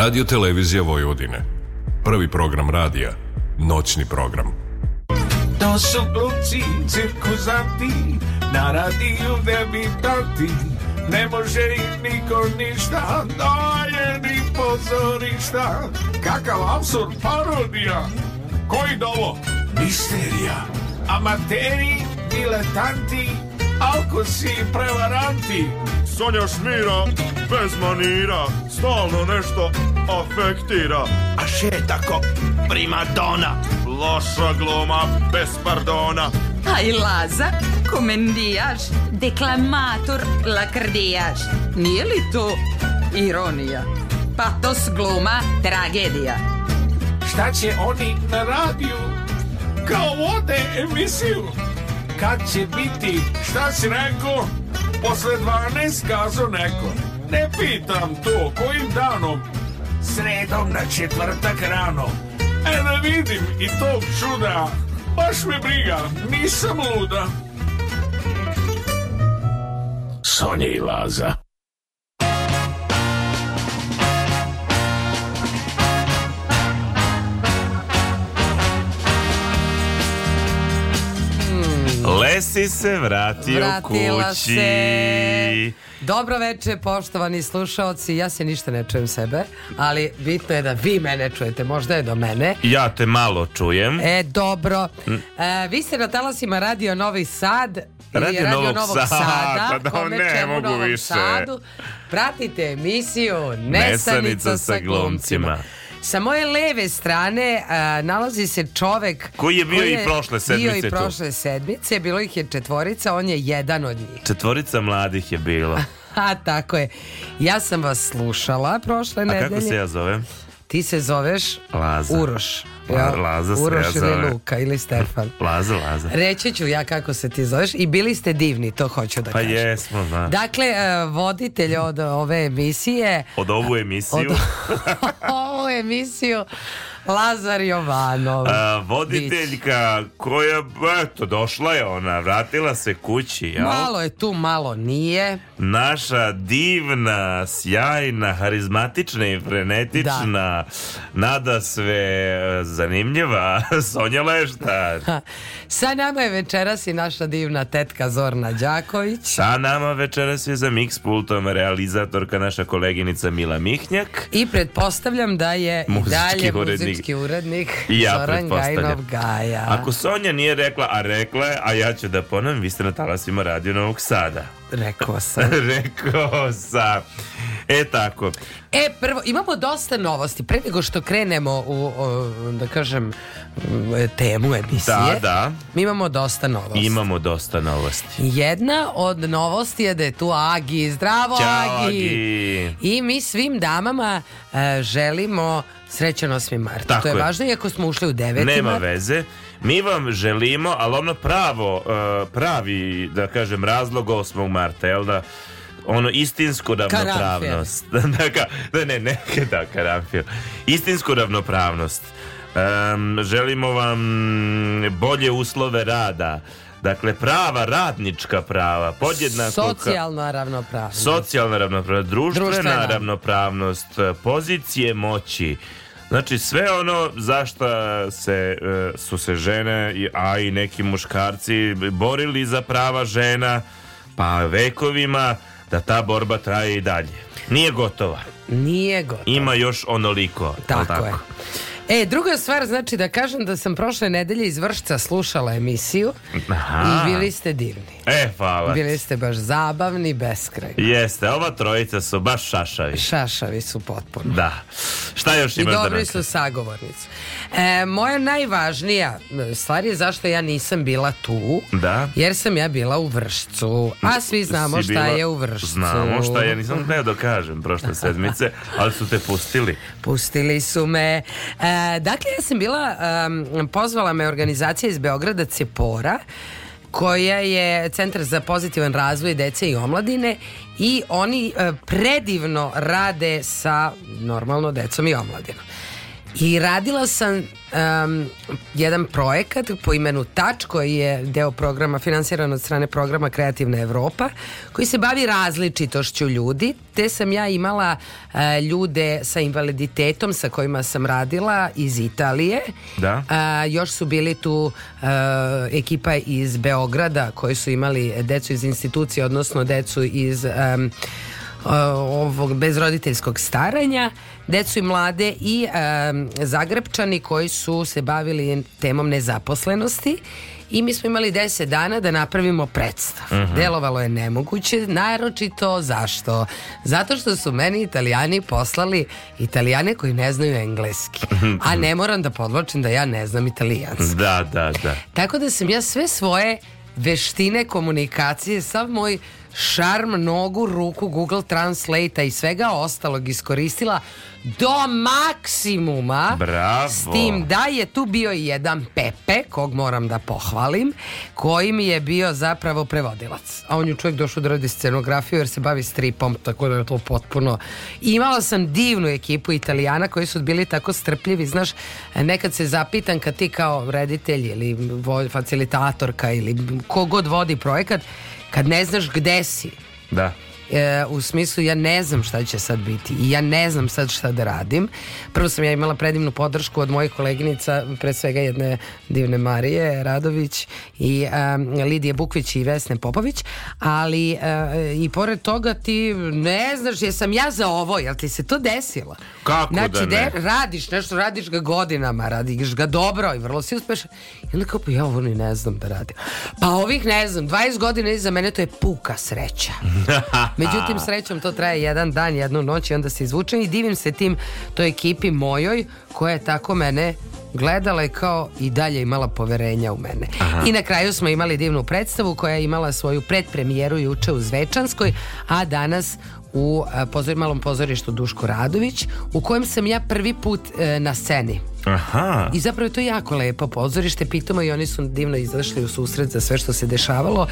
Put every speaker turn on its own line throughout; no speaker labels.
Radio Televizija Vojvodine. Prvi program radija. Noćni program.
To su glumci, cirkuzanti, na radiju debitanti. Ne može im niko ništa, daje ni pozorišta. Kakav absurd parodija. Koji dovo? Misterija. Amateri, diletanti, alkosi i prevaranti.
Sonja Šmira, bez manira, stalno nešto afektira
A tako prima primadona
Loša gluma bez pardona
A i Laza, komendijaš, deklamator, lakrdijaš Nije li to ironija? Patos gluma, tragedija
Šta će oni na radiju? Kao vode emisiju Kad će biti,
šta si rekao? Posle 12 kazo neko Ne pitam to, kojim danom
sredom na četvrtak rano.
E da vidim i tog čuda, baš me briga, nisam luda.
Sonja i Laza si se vratio Vratila kući.
Dobro veče, poštovani slušaoci. Ja se ništa ne čujem sebe, ali bitno je da vi mene čujete. Možda je do mene.
Ja te malo čujem.
E, dobro. E, vi ste na talasima Radio Novi Sad.
Radio, radio Novog, Novog Sada, sada pa da ne mogu više. Sadu.
Pratite emisiju Nesanica, Nesanica sa glumcima. glumcima. Sa moje leve strane a, nalazi se čovek
koji je bio koji
je i prošle sedmice bio
i prošle tu. sedmice,
bilo ih je četvorica, on je jedan od njih.
Četvorica mladih je bilo.
A tako je. Ja sam vas slušala prošle
nedelje. A kako se ja zovem?
Ti se zoveš Laza. Uroš.
La, Laza se
Uroš ja ili Luka ili Stefan.
Laza, Laza.
Reći ću ja kako se ti zoveš i bili ste divni, to hoću da
pa
kažem.
Pa jesmo, da.
Dakle, e, voditelj od ove emisije.
Od
ovu
emisiju. Od
ovu emisiju Lazar Jovanov. A,
voditeljka koja, eto, došla je ona, vratila se kući. Jel?
Malo je tu, malo nije.
Naša divna, sjajna, harizmatična i frenetična, da. nada sve e, zanimljiva, Sonja Leštar.
Sa nama je večeras i naša divna tetka Zorna Đaković.
Sa nama večeras je za Mix Pultom realizatorka naša koleginica Mila Mihnjak.
I pretpostavljam da je i dalje urednik Programski urednik I ja Zoran Gajnov Gaja.
Ako Sonja nije rekla, a rekla je, a ja ću da ponovim, vi ste na talasima Radio Novog Sada. Rekao sam. Rekao sam. E tako.
E, prvo, imamo dosta novosti. Pre nego što krenemo u, o, da kažem, temu emisije. Da, da. Mi imamo dosta
novosti. Imamo dosta novosti.
Jedna od novosti je da je tu Agi. Zdravo, Ćao, Agi. Agi. I mi svim damama uh, želimo srećan 8. marta. Tako to je, je važno, iako smo ušli u 9.
Nema mart. veze. Mi vam želimo, ali ono pravo, e, pravi, da kažem, razlog 8. marta, jel da? ono istinsku ravnopravnost. da, ka, da, ne, ne, da, karamfil. Istinsku ravnopravnost. Um, želimo vam bolje uslove rada. Dakle, prava radnička prava, podjednako...
Socijalna ravnopravnost.
Socijalna ravnopravnost, društvena, društvena. ravnopravnost, pozicije moći. Znači sve ono zašta se, e, su se žene, a i neki muškarci borili za prava žena, pa vekovima, da ta borba traje i dalje. Nije gotova.
Nije gotova.
Ima još onoliko. Tako, tako?
je. E, druga stvar, znači da kažem da sam prošle nedelje iz Vršca slušala emisiju Aha. i bili ste divni.
E,
hvala. Bili ste baš zabavni, beskrajno. Jeste,
ova trojica su baš šašavi.
Šašavi su potpuno.
Da. Šta još
imaš I dobri
danas?
su sagovornici. E, moja najvažnija stvar je zašto ja nisam bila tu.
Da.
Jer sam ja bila u Vršcu. A svi znamo bila, šta je u Vršcu.
Znamo šta je, nisam teo da kažem prošle sedmice, ali su te pustili.
Pustili su me. E, dakle, ja sam bila, um, pozvala me organizacija iz Beograda Cepora koja je centar za pozitivan razvoj dece i omladine i oni e, predivno rade sa normalno decom i omladinom. I radila sam um, jedan projekat po imenu Tač koji je deo programa finansiran od strane programa Kreativna Evropa koji se bavi različitošću ljudi te sam ja imala uh, ljude sa invaliditetom sa kojima sam radila iz Italije
da.
Uh, još su bili tu uh, ekipa iz Beograda koji su imali decu iz institucije odnosno decu iz um, ovog bezroditeljskog staranja decu i mlade i e, Zagrebčani koji su se bavili temom nezaposlenosti i mi smo imali 10 dana da napravimo predstav. Uh mhm. -huh. Delovalo je nemoguće, naročito zašto? Zato što su meni Italijani poslali Italijane koji ne znaju engleski. Mhm. A ne moram da podločim da ja ne znam italijanski.
Da, da, da.
Tako da sam ja sve svoje veštine komunikacije, sav moj šarm, nogu, ruku, Google Translate-a i svega ostalog iskoristila do maksimuma.
Bravo. S
tim da je tu bio i jedan Pepe, kog moram da pohvalim, koji mi je bio zapravo prevodilac. A on je čovjek došao da radi scenografiju jer se bavi stripom, tako da je to potpuno... imala sam divnu ekipu Italijana koji su bili tako strpljivi, znaš, nekad se zapitan kad ti kao reditelj ili facilitatorka ili kogod vodi projekat, kad ne znaš gde si.
Da
e, u smislu ja ne znam šta će sad biti i ja ne znam sad šta da radim. Prvo sam ja imala predivnu podršku od mojih koleginica, pre svega jedne divne Marije Radović i e, Lidije Bukvić i Vesne Popović, ali e, i pored toga ti ne znaš jesam ja za ovo, jel ti se to desilo?
Kako
znači,
da ne? De,
radiš nešto, radiš ga godinama, radiš ga dobro i vrlo si uspešan. I onda kao, pa ja ovo ni ne znam da radim. Pa ovih ne znam, 20 godina iza mene to je puka sreća. Međutim, A. srećom to traje jedan dan, jednu noć i onda se izvučem i divim se tim toj ekipi mojoj koja je tako mene gledala je kao i dalje imala poverenja u mene. Aha. I na kraju smo imali divnu predstavu koja je imala svoju predpremijeru juče u Zvečanskoj, a danas u pozor, malom pozorištu Duško Radović u kojem sam ja prvi put e, na sceni.
Aha.
I zapravo je to jako lepo pozorište, pitamo i oni su divno izašli u susret za sve što se dešavalo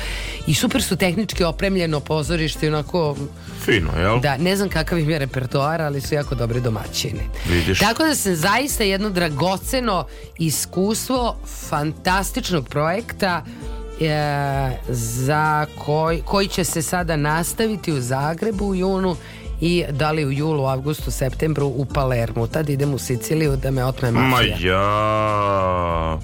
i super su tehnički opremljeno pozorište onako...
Fino, jel?
Da, ne znam kakav im je repertoar, ali su jako dobri domaćini.
Vidiš.
Tako da sam zaista jedno dragoceno iskustvo fantastičnog projekta E, za koji, koji će se sada nastaviti u Zagrebu u junu i da li u julu, avgustu, septembru u Palermu. Tad idem u Siciliju da me otme mafija.
Ma ja,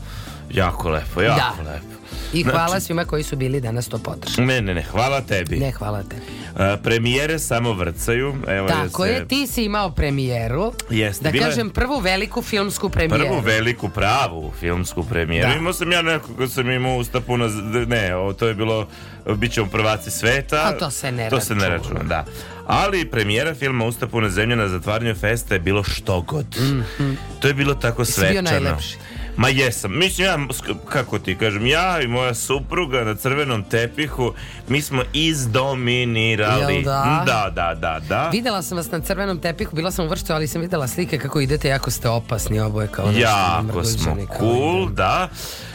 jako lepo, jako da. lepo.
I znači, hvala svima koji su bili danas to podržali.
Ne, ne, ne, hvala tebi.
Ne, hvala tebi.
A, premijere samo vrcaju. Evo
Tako je, se... je, ti si imao premijeru.
Jeste,
da bila... kažem, prvu veliku filmsku premijeru.
Prvu veliku pravu filmsku premijeru. Da. Imao sam ja nekako sam imao usta puno, ne, ovo, to je bilo, Bićemo prvaci sveta. A to se ne računa. To se ne računa, da. Ali premijera filma Usta puna zemlja na zatvaranju festa je bilo što god. Mm -hmm. To je bilo tako svečano. Bio najlepši. Ma jesam, mislim ja, kako ti kažem, ja i moja supruga na crvenom tepihu, mi smo izdominirali.
Jel
da? Da, da, da, da.
Videla sam vas na crvenom tepihu, bila sam u vrštu, ali sam videla slike kako idete, jako ste opasni oboje kao nešto.
Da jako smo cool, da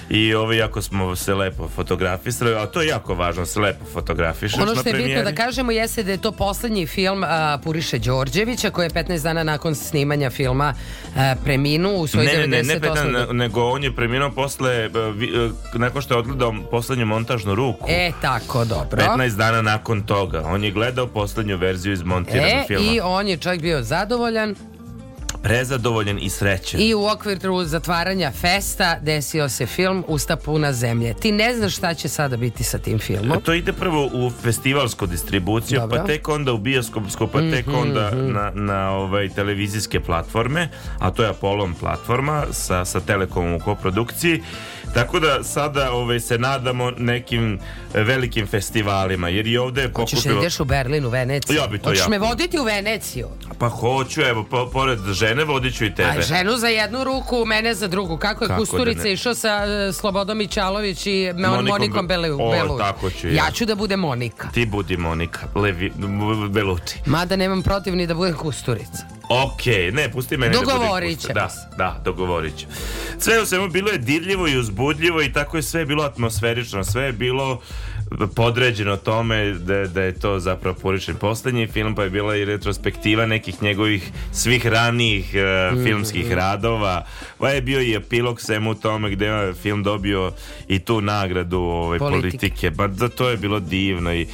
i ovo jako smo se lepo fotografisali, a to je jako važno, se lepo fotografišeš
Ono
što
je bitno da kažemo jeste da je to poslednji film a, Puriše Đorđevića koji je 15 dana nakon snimanja filma a, preminuo u
svoj ne, 98. Ne, ne, 15 dana, nego on je preminuo posle, e, e, nakon što je odgledao poslednju montažnu ruku.
E, tako, dobro.
15 dana nakon toga. On je gledao poslednju verziju iz e, montiranog
e,
filma.
I on je čak bio zadovoljan
prezadovoljen i srećen.
I u okviru zatvaranja festa desio se film Usta puna zemlje. Ti ne znaš šta će sada biti sa tim filmom. A
to ide prvo u festivalsku distribuciju, pa Dobro. pa tek onda u bioskopsku, pa tek mm -hmm, onda mm -hmm. na, na ovaj, televizijske platforme, a to je Apollon platforma sa, sa Telekomom u koprodukciji. Tako da sada ove, ovaj, se nadamo nekim e, velikim festivalima, jer i ovde je pokupilo...
Hoćeš da ideš u Berlin, u Veneciju?
Ja bi to Hoćeš jako... me
voditi u Veneciju?
Pa hoću, evo, po, pored žene vodit ću i tebe. A
ženu za jednu ruku, mene za drugu. Kako je Kako da Kusturica da išao sa uh, Slobodom Ićalović i Monikom, Monikom Bele,
Belu. tako ću ja.
ja. ću da bude Monika.
Ti budi Monika, Levi, Beluti.
Mada nemam protiv ni da bude Kusturica.
Ok, ne, pusti mene.
Da dogovorit da,
da, da, dogovorit će. Sve u svemu bilo je dirljivo i uzbudljivo i tako je sve bilo atmosferično. Sve je bilo podređeno tome da, da je to zapravo poričen poslednji film, pa je bila i retrospektiva nekih njegovih svih ranijih uh, filmskih mm -hmm. radova. Pa je bio i epilog svemu tome gde je film dobio i tu nagradu ove, ovaj, politike. politike. Ba, da, to je bilo divno i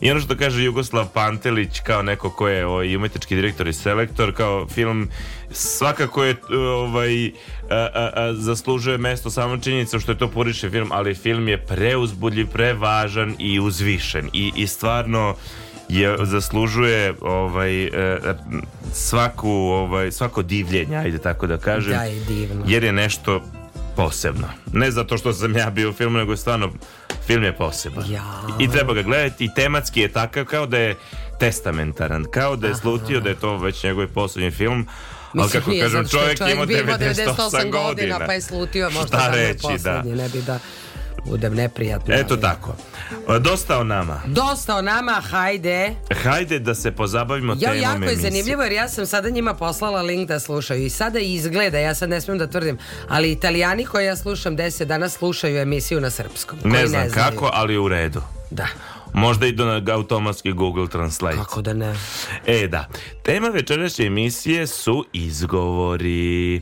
I ono što kaže Jugoslav Pantelić kao neko ko je ovaj, umetnički direktor i selektor, kao film svakako je ovaj, a, a, a, zaslužuje mesto samo činjenica što je to puriše film, ali film je preuzbudljiv, prevažan i uzvišen i, i stvarno je zaslužuje ovaj e, e, svaku ovaj svako divljenje ajde tako da kažem
da je divno.
jer je nešto posebno. Ne zato što sam ja bio u filmu, nego stvarno film je poseban.
Ja.
I treba ga gledati i tematski je takav kao da je testamentaran, kao da je slutio da je to već njegov posljednji film. Mislim, ali kako kažem, čovjek, čovjek ima 98, 98 godina, godina, pa je slutio možda Šta da reći, da. Ne bi da budem neprijatno. Eto ali. tako. Dosta o
nama. Dosta o
nama,
hajde.
Hajde da se pozabavimo ja, temom
jako emisije. zanimljivo jer ja sam sada njima poslala link da slušaju i sada izgleda, ja sad ne smijem da tvrdim, ali italijani koje ja slušam 10 dana slušaju emisiju na srpskom.
Ne znam
ne
kako, ali u redu.
Da.
Možda idu na automatski Google Translate.
Kako da ne?
E da. Tema večerašnje emisije su izgovori.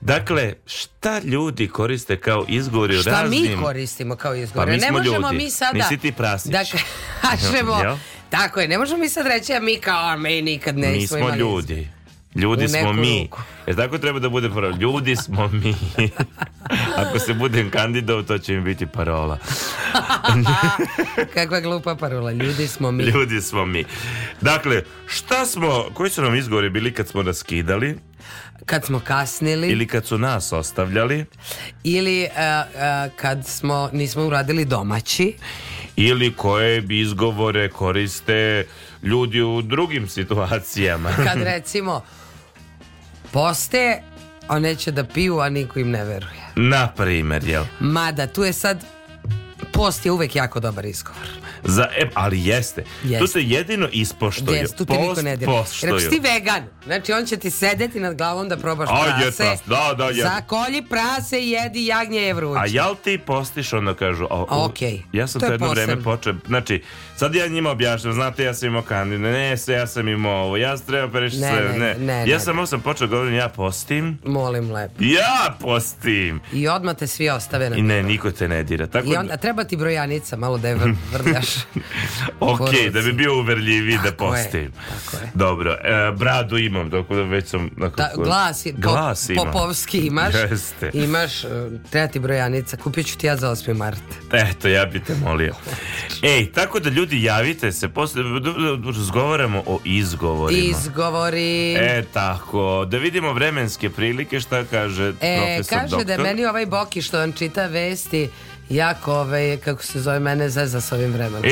Dakle, šta ljudi koriste kao izgovori u raznim...
Šta mi koristimo kao pa izgovore? Pa mi
smo ne možemo ljudi. mi sada... Nisi ti prasić. Dakle,
kažemo... Tako je, ne možemo mi sad reći, a mi kao, a mi nikad ne mi
smo imali ljudi. Ljudi smo mi. Ruku. Jer tako treba da bude parola. Ljudi smo mi. Ako se budem kandidao, to će mi biti parola.
Kakva glupa parola. Ljudi smo mi.
Ljudi smo mi. Dakle, šta smo, koji su nam izgovori bili kad smo raskidali?
kad smo kasnili
ili kad su nas ostavljali
ili uh, uh, kad smo nismo uradili domaći
ili koje izgovore koriste ljudi u drugim situacijama
kad recimo poste a neće da piju a niko im ne veruje
na primjer jel
mada tu je sad post je uvek jako dobar izgovor
Za, e, ali jeste. Yes. Tu se jedino ispoštoju. Yes, tu
te niko ne dira. Jer ti vegan, znači on će ti sedeti nad glavom da probaš A, prase. Je pras, da, da, jedi. kolji prase i jedi jagnje je vruće.
A jel ti postiš, onda kažu.
O, okay.
Ja sam to, to jedno posebno. vreme počeo, znači, Sad ja njima objašnjam, znate, ja sam imao kandin, ne, sve, ja sam imao ovo, ja sam trebao perići sve, ne. ne. ja sam, sam počeo govorim, ja postim.
Molim lepo.
Ja postim!
I odmah te svi ostave na
I ne, niko te ne dira.
Tako I da- onda, treba ti brojanica, malo da je vrljaš.
ok, da bi bio uverljiviji da postim.
Je, tako je.
Dobro, e, bradu imam, dok da već sam... Da,
glas, glas imam. Popovski imaš, Jeste. imaš, e, treba ti brojanica, kupit ću ti ja za 8. mart.
Eto, ja bi te molio. Ej, tako da ljudi ljudi javite se, posle razgovaramo o izgovorima.
Izgovori.
E tako, da vidimo vremenske prilike šta kaže
e, profesor kaže da doktor. da meni ovaj Boki što on čita vesti jako ovaj, kako se zove mene zeza s ovim vremenom.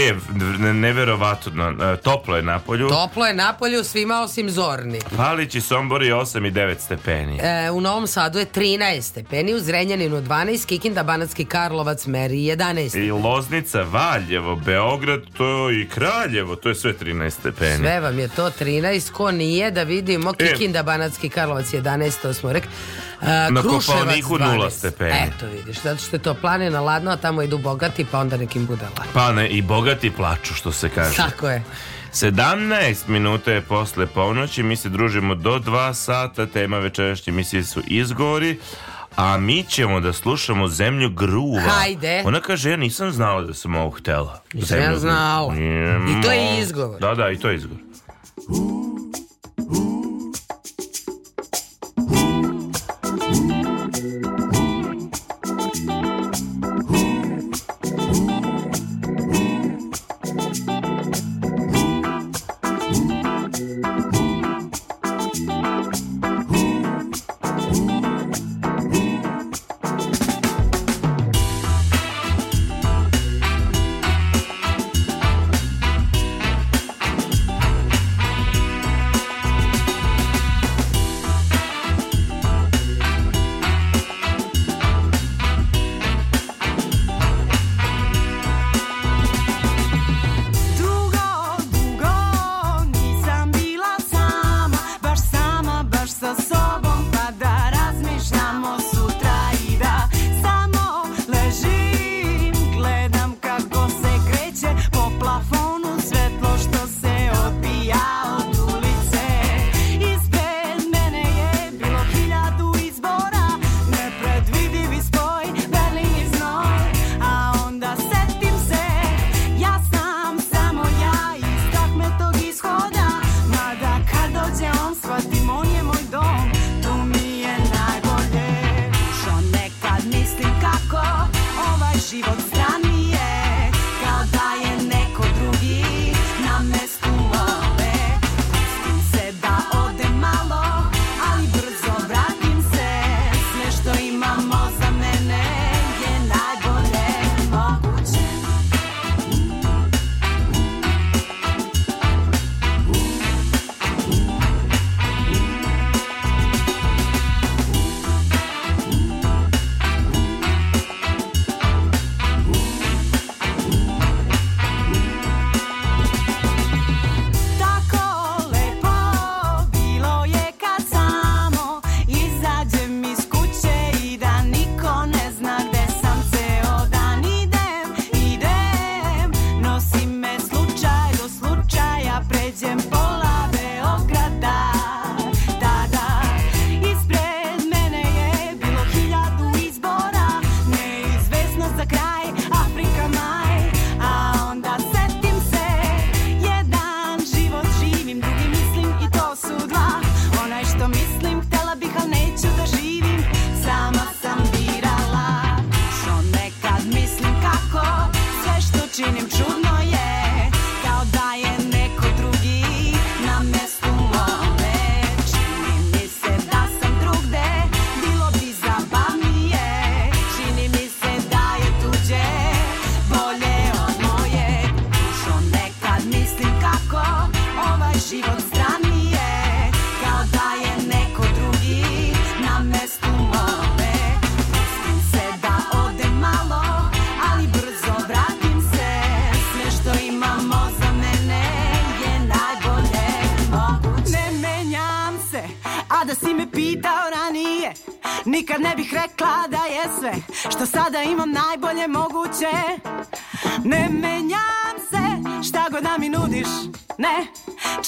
E, neverovatno, e, toplo je na polju.
Toplo je na polju svima osim Zorni.
Palić i Sombor
je
8 i 9 stepeni. E,
u Novom Sadu je 13 stepeni, u Zrenjaninu 12, Kikinda, Banatski Karlovac, Meri 11 stepeni.
I Loznica, Valjevo, Beograd, to i Kraljevo, to je sve 13 stepeni.
Sve vam je to 13, ko nije da vidimo, e, Kikinda, e. Banatski Karlovac 11, to smo rekli na Kopaoniku nula stepeni. Eto vidiš, zato što je to planina ladno, a tamo idu bogati, pa onda nekim bude ladno. Pa
ne, i bogati plaču, što se kaže.
Tako je.
17 minuta je posle ponoći, mi se družimo do 2 sata, tema večerašnje emisije su izgovori, a mi ćemo da slušamo Zemlju gruva. Hajde. Ona kaže, ja nisam znala da
sam
ovo htela. Nisam
ja znala. I to je izgovor.
Da, da, i to je izgovor.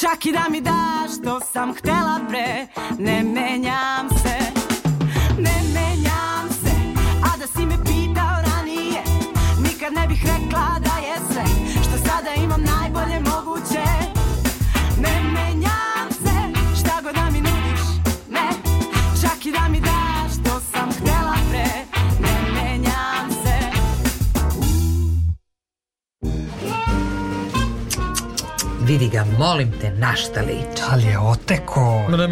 Çak me dá.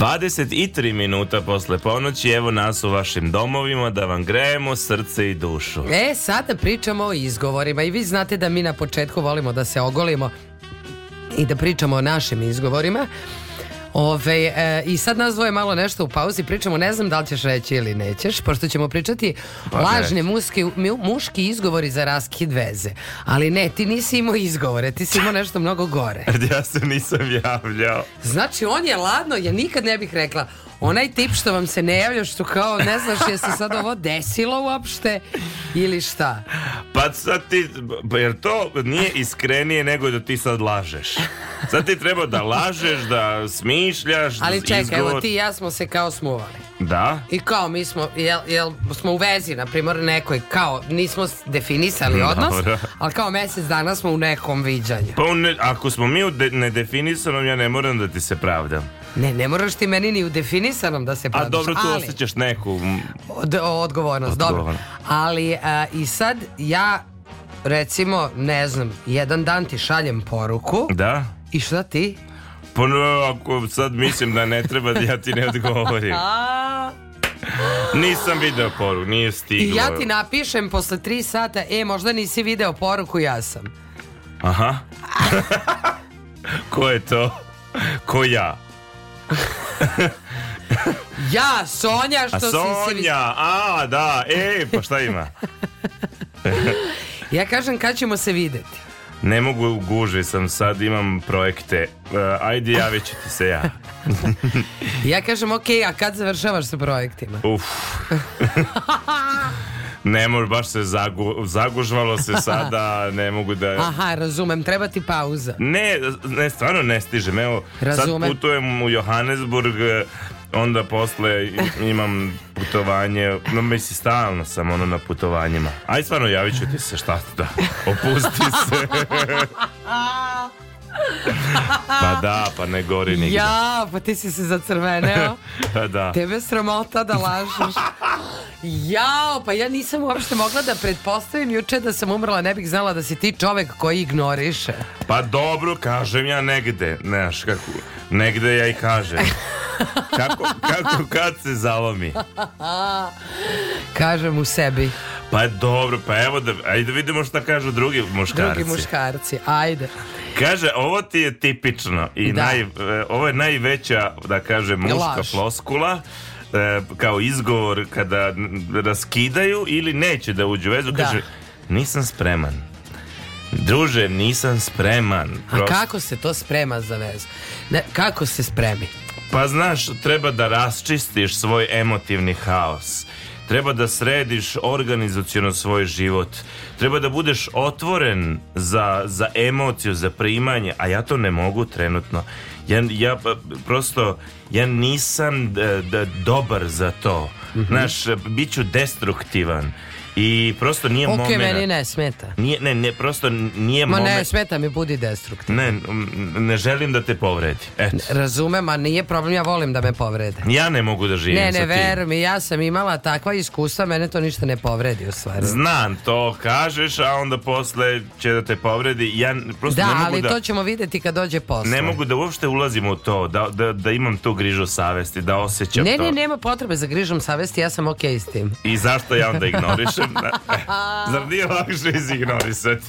23 minuta posle ponoći, evo nas u vašim domovima da vam grejemo srce i dušu.
E, sada pričamo o izgovorima i vi znate da mi na početku volimo da se ogolimo i da pričamo o našim izgovorima. Ove, e, I sad nas dvoje malo nešto u pauzi pričamo, ne znam da li ćeš reći ili nećeš, pošto ćemo pričati pa lažni muski, muški izgovori za raskid veze. Ali ne, ti nisi imao izgovore, ti si imao nešto mnogo gore.
ja se nisam javljao.
Znači, on je ladno, ja nikad ne bih rekla, onaj tip što vam se ne javlja, što kao ne znaš je se sad ovo desilo uopšte ili šta?
Pa sad ti, pa jer to nije iskrenije nego da ti sad lažeš. Sad ti treba da lažeš, da smišljaš. Da
ali čekaj, izgovor... evo ti i ja smo se kao smuvali.
Da.
I kao mi smo, jel, jel smo u vezi, na primjer, nekoj, kao nismo definisali odnos, Dobra. ali kao mesec dana smo u nekom viđanju.
Pa ne, ako smo mi u de, nedefinisanom, ja ne moram da ti se pravdam.
Ne, ne moraš ti meni ni u definisanom da
se pravdaš. A dobro, tu ali, osjećaš neku...
Od, odgovornost, dobro. Ali a, e, i sad ja, recimo, ne znam, jedan dan ti šaljem poruku. Da. I šta ti?
Pa no, ako sad mislim da ne treba da ja ti ne odgovorim. Nisam video poruku, nije
stiglo. I ja ti napišem posle tri sata, e, možda nisi video poruku, ja sam.
Aha. Ko je to? Ko ja?
ja, Sonja, što a, si
Sonja, si... a, da, e, pa šta ima?
ja kažem kad ćemo se videti.
Ne mogu, guže sam, sad imam projekte. Uh, ajde, javit ću ti se
ja.
ja
kažem, ok, a kad završavaš sa projektima?
Uf. Ne može, baš se zagu, zagužvalo se sada, ne mogu da...
Aha, razumem, treba ti pauza.
Ne, ne, stvarno ne stižem, evo,
razumem. sad
putujem u Johannesburg, onda posle imam putovanje, no mislim stalno sam ono na putovanjima. Aj stvarno javit ću ti se šta da, opusti se. Pa da, pa ne gori nigde.
Ja, pa ti si se zacrveneo.
pa da.
Tebe sramota da lažeš. Jao, pa ja nisam uopšte mogla da pretpostavim juče da sam umrla, ne bih znala da si ti čovek koji ignoriše.
Pa dobro, kažem ja negde, znaš kako, negde ja i kažem. Kako, kako kad se zalomi?
kažem u sebi.
Pa dobro, pa evo da, ajde da vidimo šta kažu drugi muškarci.
Drugi muškarci, ajde.
Kaže, ovo ti je tipično i da. naj, e, ovo je najveća, da kažem, muška floskula e, kao izgovor kada raskidaju ili neće da uđu u vezu. Da. Kaže, da. nisam spreman. Druže, nisam spreman.
Prost. A kako se to sprema za vezu? Ne, kako se spremi?
Pa znaš, treba da rasčistiš svoj emotivni haos Treba da središ organizaciono svoj život. Treba da budeš otvoren za, za emociju, za primanje, a ja to ne mogu trenutno. Ja, ja prosto, ja nisam da, da, dobar za to. Mm -hmm. Znaš, e, bit ću destruktivan. I prosto nije okay, momena.
meni ne smeta.
Nije, ne, ne, prosto nije Ma moment.
ne, smeta mi, budi destruktivno. Ne,
ne želim da te povredi. Eto.
Razumem, a nije problem, ja volim da me povrede.
Ja ne mogu da živim ne, sa ne, tim.
Ne, ne, veruj ja sam imala takva iskustva, mene to ništa ne povredi u stvari.
Znam, to kažeš, a onda posle će da te povredi. Ja prosto da,
ne mogu ali da, to ćemo videti kad dođe posle.
Ne mogu da uopšte ulazim u to, da, da, da imam tu grižu savesti, da osjećam ne,
to. Ne, ne, nema potrebe za grižom savesti, ja sam okej okay s tim.
I zašto ja onda ignorišem? Zar nije lakše izignorisati?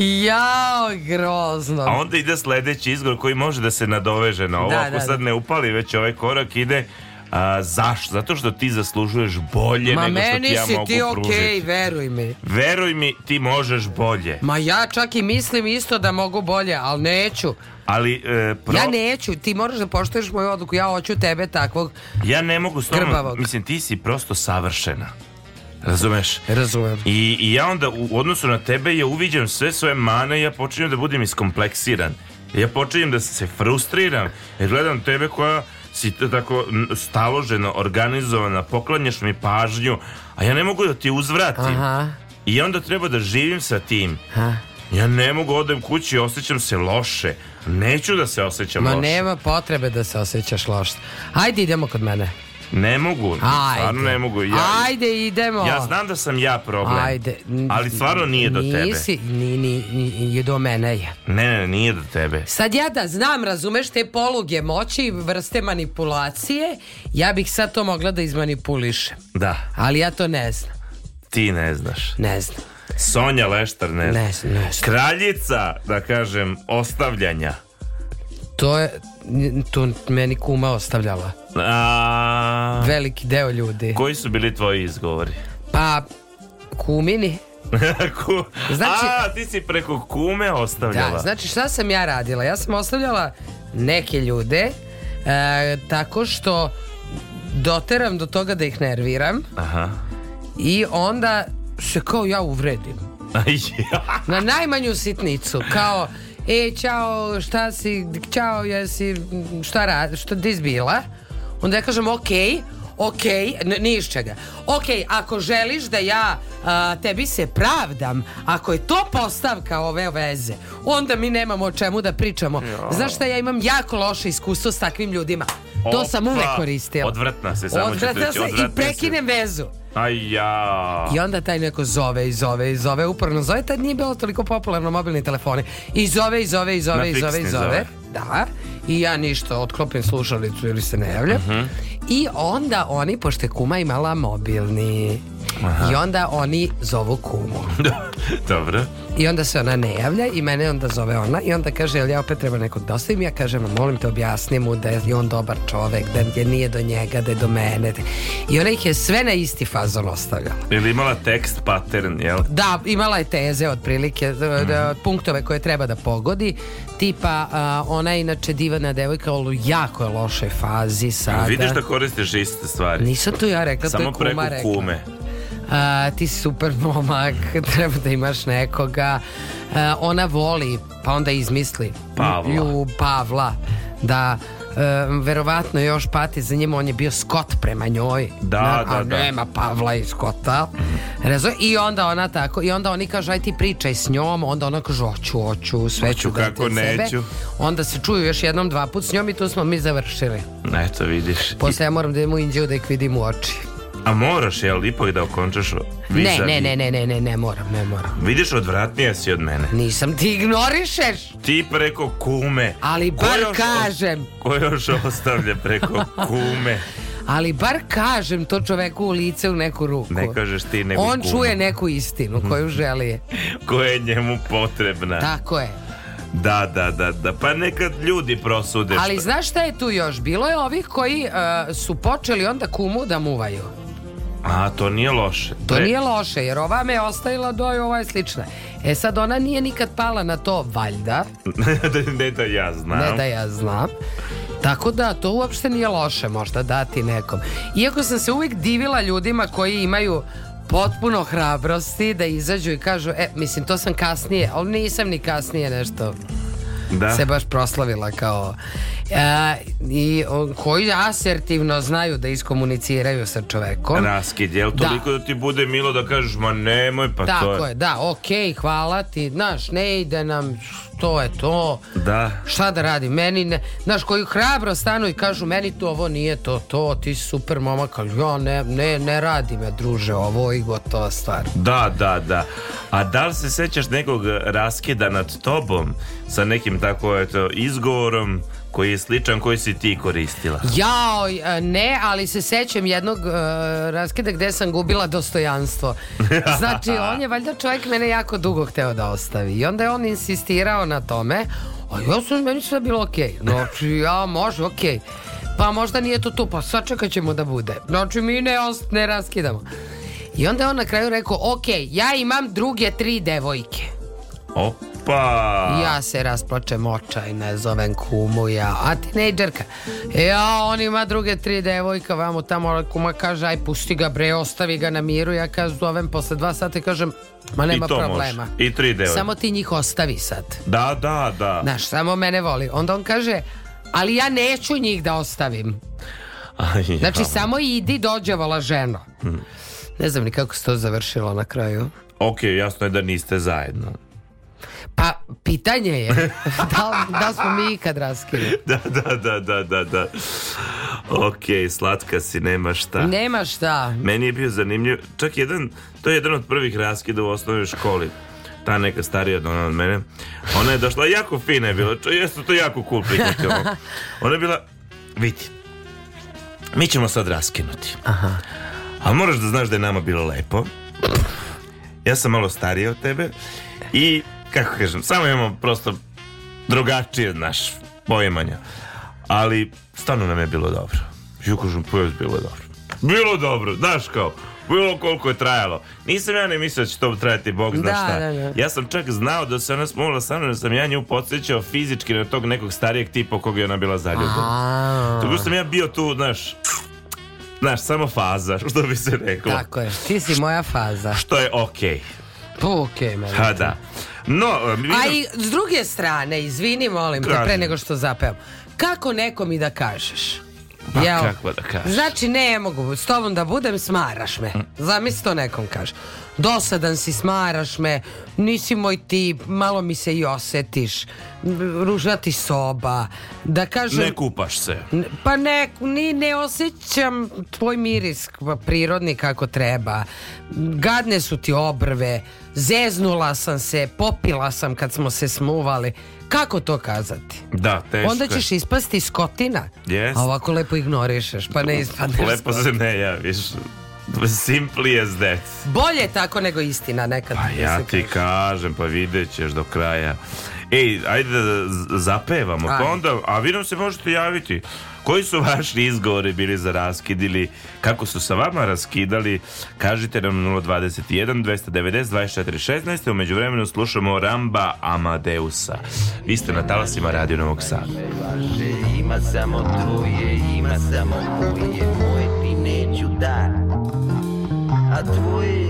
Jao, grozno.
A onda ide sledeći izgor koji može da se nadoveže na ovo. Da, Ako da, sad da. ne upali već ovaj korak, ide A, zašto? Zato što ti zaslužuješ bolje Ma nego što ti ja
si
mogu ti okej,
okay, veruj mi.
Veruj mi, ti možeš bolje.
Ma ja čak i mislim isto da mogu bolje, ali neću.
Ali,
e, pro... Ja neću, ti moraš da poštoješ moju odluku, ja hoću tebe takvog
Ja ne mogu
s
mislim ti si prosto savršena. Razumeš?
Razumem.
I, I, ja onda u odnosu na tebe ja uviđam sve svoje mane i ja počinjem da budem iskompleksiran. Ja počinjem da se frustriram jer gledam tebe koja si tako staloženo, organizovana, poklanjaš mi pažnju, a ja ne mogu da ti uzvratim. Aha. I onda treba da živim sa tim. Ha. Ja ne mogu odem kući, osjećam se loše. Neću da se osjećam Ma loše.
Ma nema potrebe da se osjećaš loše. Hajde idemo kod mene.
Ne mogu, Ajde. stvarno ne mogu. Ja,
Ajde, idemo.
Ja znam da sam ja problem. Ajde. Ali stvarno nije do tebe.
Nisi, ni, ni, ni, do mene je.
Ne, ne, nije do tebe.
Sad ja da znam, razumeš, te poluge moći i vrste manipulacije, ja bih sad to mogla da izmanipulišem.
Da.
Ali ja to ne znam.
Ti ne znaš.
Ne
znam. Sonja Leštar ne znam. Ne znam. Kraljica, da kažem, ostavljanja.
To je, to meni kuma ostavljala.
A...
Veliki deo ljudi.
Koji su bili tvoji izgovori?
Pa, kumini.
Ku... znači, A, ti si preko kume ostavljala.
Da, znači šta sam ja radila? Ja sam ostavljala neke ljude e, tako što doteram do toga da ih nerviram
Aha.
i onda se kao ja uvredim. Na najmanju sitnicu, kao e, čao, šta si, čao, jesi, šta radi, šta, gde izbila? Onda ja kažem, okej, okay, ok, ni iz čega. Ok, ako želiš da ja a, tebi se pravdam, ako je to postavka ove veze, onda mi nemamo o čemu da pričamo. Jo. Znaš šta, ja imam jako loše iskustvo s takvim ljudima. To Opa, sam uvek koristila.
Odvrtna
se,
samo odvrtna ću se
i prekinem vezu.
Aj
I onda taj neko zove i zove i zove, uporno zove, tad nije bilo toliko popularno mobilni telefoni. I zove i zove i zove i zove i zove. Da. I ja ništa, otklopim slušalicu ili se ne javljam. Uh mhm. -huh. I onda oni, pošto je kuma imala mobilni, Aha. I onda oni zovu kumu.
Dobro.
I onda se ona ne javlja i mene onda zove ona i onda kaže, jel ja opet treba neko dostavim? Da ja kažem, molim te objasni mu da je on dobar čovek, da je nije do njega, da je do mene. I ona ih je sve na isti fazon ostavljala.
Ili imala tekst pattern, jel?
Da, imala je teze otprilike, mm. punktove koje treba da pogodi. Tipa, e, ona je inače divana devojka, ali u jako lošoj fazi sada.
Vidiš da koristiš iste stvari.
Nisam tu ja rekla, Samo to je kuma rekla. Samo preko kume a, ti si super momak, treba da imaš nekoga. A, ona voli, pa onda izmisli.
Pavla. Lju,
Pavla, da... Uh, verovatno još pati za njim on je bio skot prema njoj
da, na, da,
a
da.
nema Pavla i skota Rezo, i onda ona tako i onda oni kažu aj ti pričaj s njom onda ona kaže oću oću sve oću da kako neću onda se čuju još jednom dva put s njom i tu smo mi završili
eto vidiš
posle ja moram da idem u Indiju da ih vidim u oči
A moraš, jel, ipak da okončaš Ne,
ne, ne, ne, ne, ne, ne moram, ne moram.
Vidiš, odvratnija si od mene.
Nisam, ti ignorišeš.
Ti preko kume.
Ali bar ko kažem.
Ko još ostavlja preko kume?
Ali bar kažem to čoveku u lice u neku ruku.
Ne kažeš ti nego On
kume. čuje neku istinu koju želi.
Koja je njemu potrebna.
Tako je.
Da, da, da, da, pa nekad ljudi prosude.
Ali znaš šta je tu još? Bilo je ovih koji uh, su počeli onda kumu da muvaju.
A, to nije loše.
To Pre... nije loše, jer ova me je ostavila do ova je ovaj slična. E sad, ona nije nikad pala na to, valjda.
ne da ja znam.
Ne da ja znam. Tako da, to uopšte nije loše možda dati nekom. Iako sam se uvijek divila ljudima koji imaju potpuno hrabrosti da izađu i kažu, e, mislim, to sam kasnije, ali nisam ni kasnije nešto da. se baš proslavila kao a, e, i o, koji asertivno znaju da iskomuniciraju sa čovekom.
Raskid, jel da. toliko da. da ti bude milo da kažeš ma nemoj pa
Tako
to
je. Tako je, da, okej, okay, hvala ti, znaš, ne ide nam to je to.
Da.
Šta da radi? Meni ne, znaš, koji hrabro stanu i kažu meni to ovo nije to, to, ti si super momak, kažu ja ne, ne, ne radi me druže, ovo i gotova stvar.
Da, da, da. A da li se sećaš nekog raskida nad tobom sa nekim tako eto, izgovorom koji je sličan koji si ti koristila.
Jao, e, ne, ali se sećam jednog uh, raskida gde sam gubila dostojanstvo. Znači, on je valjda čovjek mene jako dugo hteo da ostavi i onda je on insistirao na tome, a ja sam, meni sve bilo okej. Okay. Znači, ja, može, okej. Okay. Pa možda nije to tu, pa sačekat ćemo da bude. Znači, mi ne, ost, ne raskidamo. I onda je on na kraju rekao, ok, ja imam druge tri devojke.
Opa. Pa.
Ja se rasplačem očajna, zovem kumu ja. A tinejdžerka, ja, on ima druge tri devojka, vamo tamo, kuma kaže, aj pusti ga bre, ostavi ga na miru. Ja kažem, zovem posle dva sata i kažem, ma nema I to problema.
Može. I tri devojka.
Samo ti njih ostavi sad.
Da, da, da.
Znaš, samo mene voli. Onda on kaže, ali ja neću njih da ostavim.
Aj,
ja. Znači, samo idi dođevala žena hm. Ne znam ni kako se to završilo na kraju.
Ok, jasno je da niste zajedno.
A pitanje je da, da smo mi ikad raskinuli.
da, da, da, da, da, da. Ok, slatka si, nema šta.
Nema šta.
Meni je bio zanimljiv, čak jedan, to je jedan od prvih raskida u osnovnoj školi ta neka starija od ona od mene, ona je došla, jako fina je bila, jeste to jako cool prihvatilo. Ona je bila, vidi, mi ćemo sad raskinuti. Aha. A moraš da znaš da je nama bilo lepo. Ja sam malo starija od tebe i kako kažem, samo imamo prosto drugačije naš poimanja. Ali stvarno nam je bilo dobro. Jukožem pojas bilo dobro. Bilo dobro, znaš kao, bilo koliko je trajalo. Nisam ja ne mislio da će to trajati, bog zna da, šta. Da, da. Ja sam čak znao da se ona smolila sa mnom, da sam ja nju podsjećao fizički na tog nekog starijeg tipa kog je ona bila zaljubljena. Tako sam ja bio tu, znaš, znaš, samo faza, što bi se reklo.
Tako je, ti si moja faza.
Što je okej. Okay.
Pa to okej, okay, meni. Ha, da. No, e, vidim... A i s druge strane, izvini, molim Kažem. te, pre nego što zapevam, kako nekom i da kažeš?
Pa
Jel? kako da kažeš? Znači ne mogu, s tobom da budem, smaraš me. Zamisli to nekom kaže. Dosadan si, smaraš me, nisi moj tip, malo mi se i osetiš, ružna ti soba, da kažem...
Ne kupaš se.
Pa ne, ni, ne osjećam tvoj miris prirodni kako treba, gadne su ti obrve, zeznula sam se, popila sam kad smo se smuvali. Kako to kazati?
Da,
teško. Onda ćeš ispasti skotina.
Yes.
A ovako lepo ignorišeš, pa ne ispadneš.
Lepo skotina. se ne javiš. Simply as that.
Bolje tako nego istina nekad.
Pa ja ti kažem. kažem, pa vidjet ćeš do kraja. Ej, ajde da zapevamo, Aj. pa onda, a vi nam se možete javiti. Koji su vaši izgovori bili za raskid kako su sa vama raskidali? Kažite nam 021 290 24 16. Umeđu vremenu slušamo Ramba Amadeusa. Vi ste na talasima Radio Novog Sada.
Ima samo tvoje, ima samo moje, moje ti neću da, a tvoje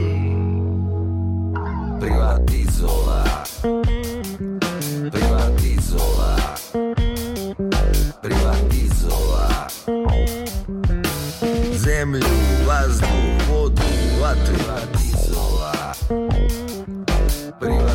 privatizola, privatizola. zemlju, vazdu, vodu, vatru, privatizova.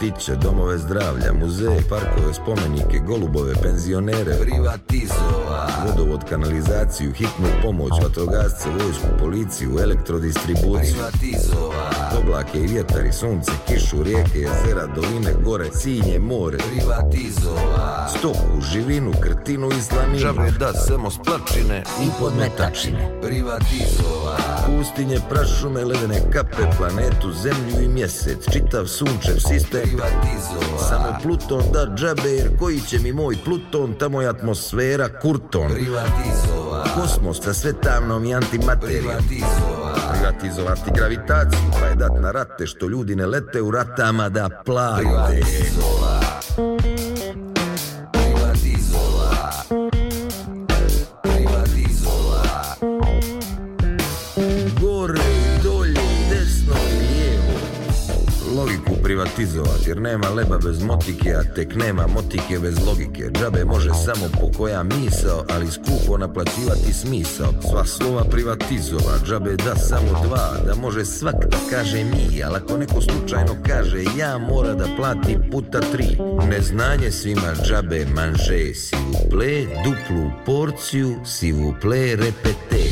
vrtiće, domove zdravlja, muzeje, parkove, spomenike, golubove, penzionere, privatizova, vodovod, kanalizaciju, hitnu pomoć, vatrogasce, vojsku, policiju, elektrodistribuciju, privatizova, oblake i vjetar i sunce, kišu, rijeke, jezera, doline, gore, sinje, more, privatizova, stoku, živinu, krtinu i slaninu, žabe
da semo splačine i podmetačine, privatizova,
pustinje, prašume, ledene kape, planetu, zemlju i mjesec, čitav sunčev sistem privatizovan Samo Pluton da džabe jer koji će mi moj Pluton Tamo je atmosfera Kurton Privatizovan Kosmos sa sve tamnom i antimaterijom Privatizovan Privatizovan antigravitaciju Pa je dat na rate što ljudi ne lete u ratama da plate Privatizovan privatizovat Jer nema leba bez motike, a tek nema motike bez logike Džabe može samo po koja misao, ali skupo naplaćivati smisao Sva slova privatizova, džabe da samo dva Da može svak da kaže mi, ali ako neko slučajno kaže Ja mora da plati puta tri Neznanje svima džabe manže, si duple, duplu porciju, si vuple repete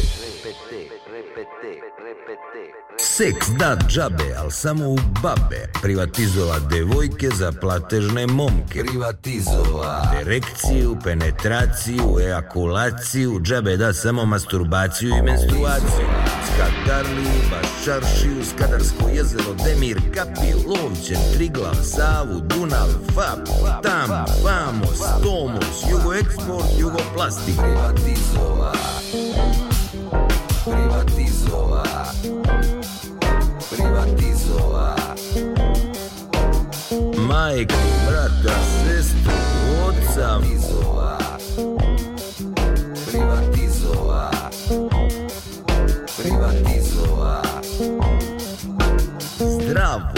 Seks da džabe, al samo u babe. Privatizova devojke za platežne momke. Privatizova. Erekciju, penetraciju, ejakulaciju, džabe da samo masturbaciju i menstruaciju. Skadarliju, Baščaršiju, Skadarsko jezero, Demir, Kapiju, Lovćen, Triglav, Savu, Dunav, Fab, Tam, Famos, Tomos, Jugoeksport, Jugoplastik. Privatizova. Privatizova privatizova Majku, brata, sestru, oca Privatizova Privatizova Privatizova Zdravo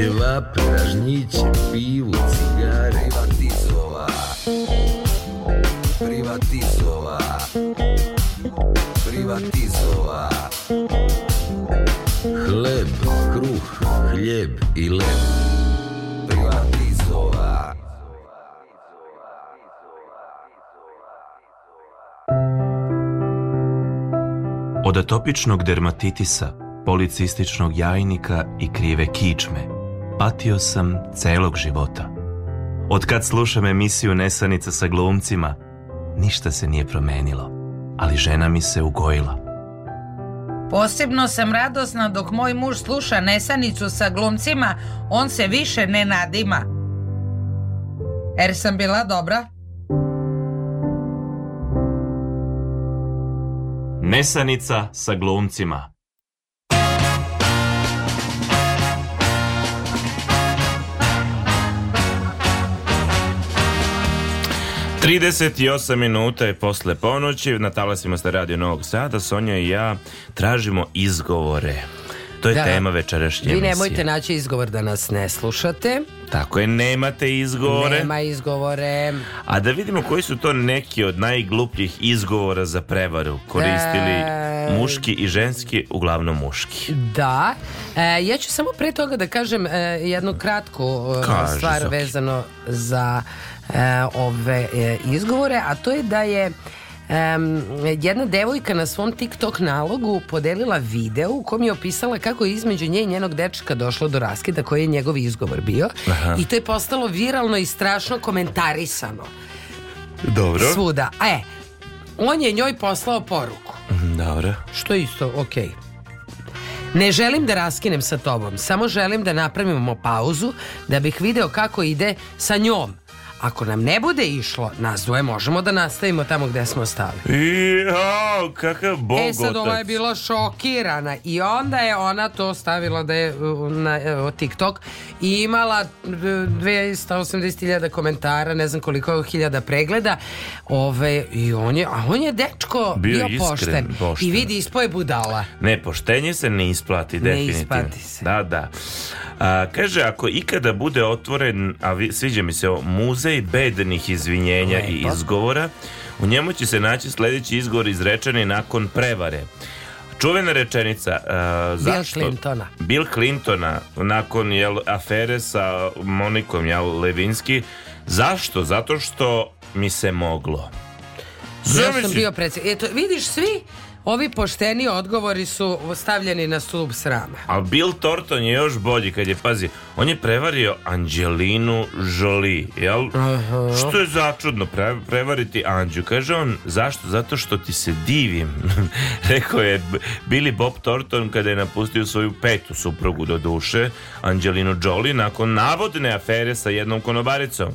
ćevape, ražnjiće, pivu, cigare Privatisova Privatisova Privatisova Hleb, kruh, hljeb i lep Privatisova
Od atopičnog dermatitisa, policističnog jajnika i krive kičme – patio sam celog života. Od kad slušam emisiju Nesanica sa glumcima, ništa se nije promenilo, ali žena mi se ugojila.
Posebno sam radosna dok moj muž sluša Nesanicu sa glumcima, on se više ne nadima. Er sam bila dobra?
Nesanica sa glumcima 38 minuta je posle ponoći, na talasima ste radio Novog Sada, Sonja i ja tražimo izgovore. To je da, tema večerašnje emisije. Vi nemojte
naći izgovor da nas ne slušate.
Tako je, nemate izgovore.
Nema izgovore.
A da vidimo koji su to neki od najglupljih izgovora za prevaru koristili e... muški i ženski, uglavnom muški.
Da. E, ja ću samo pre toga da kažem e, jednu kratku e, Kaži, stvar zoki. vezano za e, ove e, izgovore, a to je da je Um, jedna devojka na svom TikTok nalogu podelila video u kom je opisala kako je između nje i njenog dečka došlo do raskida koji je njegov izgovor bio Aha. i to je postalo viralno i strašno komentarisano.
Dobro.
Svuda. E, on je njoj poslao poruku.
Mhm, dobro.
Što je isto, okej. Okay. Ne želim da raskinem sa tobom, samo želim da napravimo pauzu da bih video kako ide sa njom ako nam ne bude išlo, nas dvoje možemo da nastavimo tamo gde smo stali.
Jao, kakav bog E
sad ova je bila šokirana i onda je ona to stavila da je na e, TikTok i imala 280.000 e, komentara, ne znam koliko hiljada pregleda. Ove, i on je, a on je dečko bio, bio iskren, pošten. pošten. I vidi, ispo je budala.
Ne, poštenje se ne isplati, definitivno. Ne isplati se. Da, da. A, kaže, ako ikada bude otvoren, a vi, sviđa mi se, muze muzej bednih izvinjenja Lepo. i izgovora. U njemu će se naći sledeći izgovor izrečeni nakon prevare. Čuvena rečenica
uh, Bill zašto? Clintona.
Bill Clintona nakon jel, afere sa Monikom jel, Levinski. Zašto? Zato što mi se moglo.
Ja sam bio predsjednik. Eto, vidiš svi Ovi pošteni odgovori su stavljeni na stup srama.
A Bill Thornton je još bolji kad je, pazi, on je prevario Anđelinu Jolie, jel? Aha. Što je začudno pre, prevariti Anđu. Kaže on, zašto? Zato što ti se divim. Rekao je Billy Bob Thornton kada je napustio svoju petu suprugu do duše, Anđelinu Jolie, nakon navodne afere sa jednom konobaricom.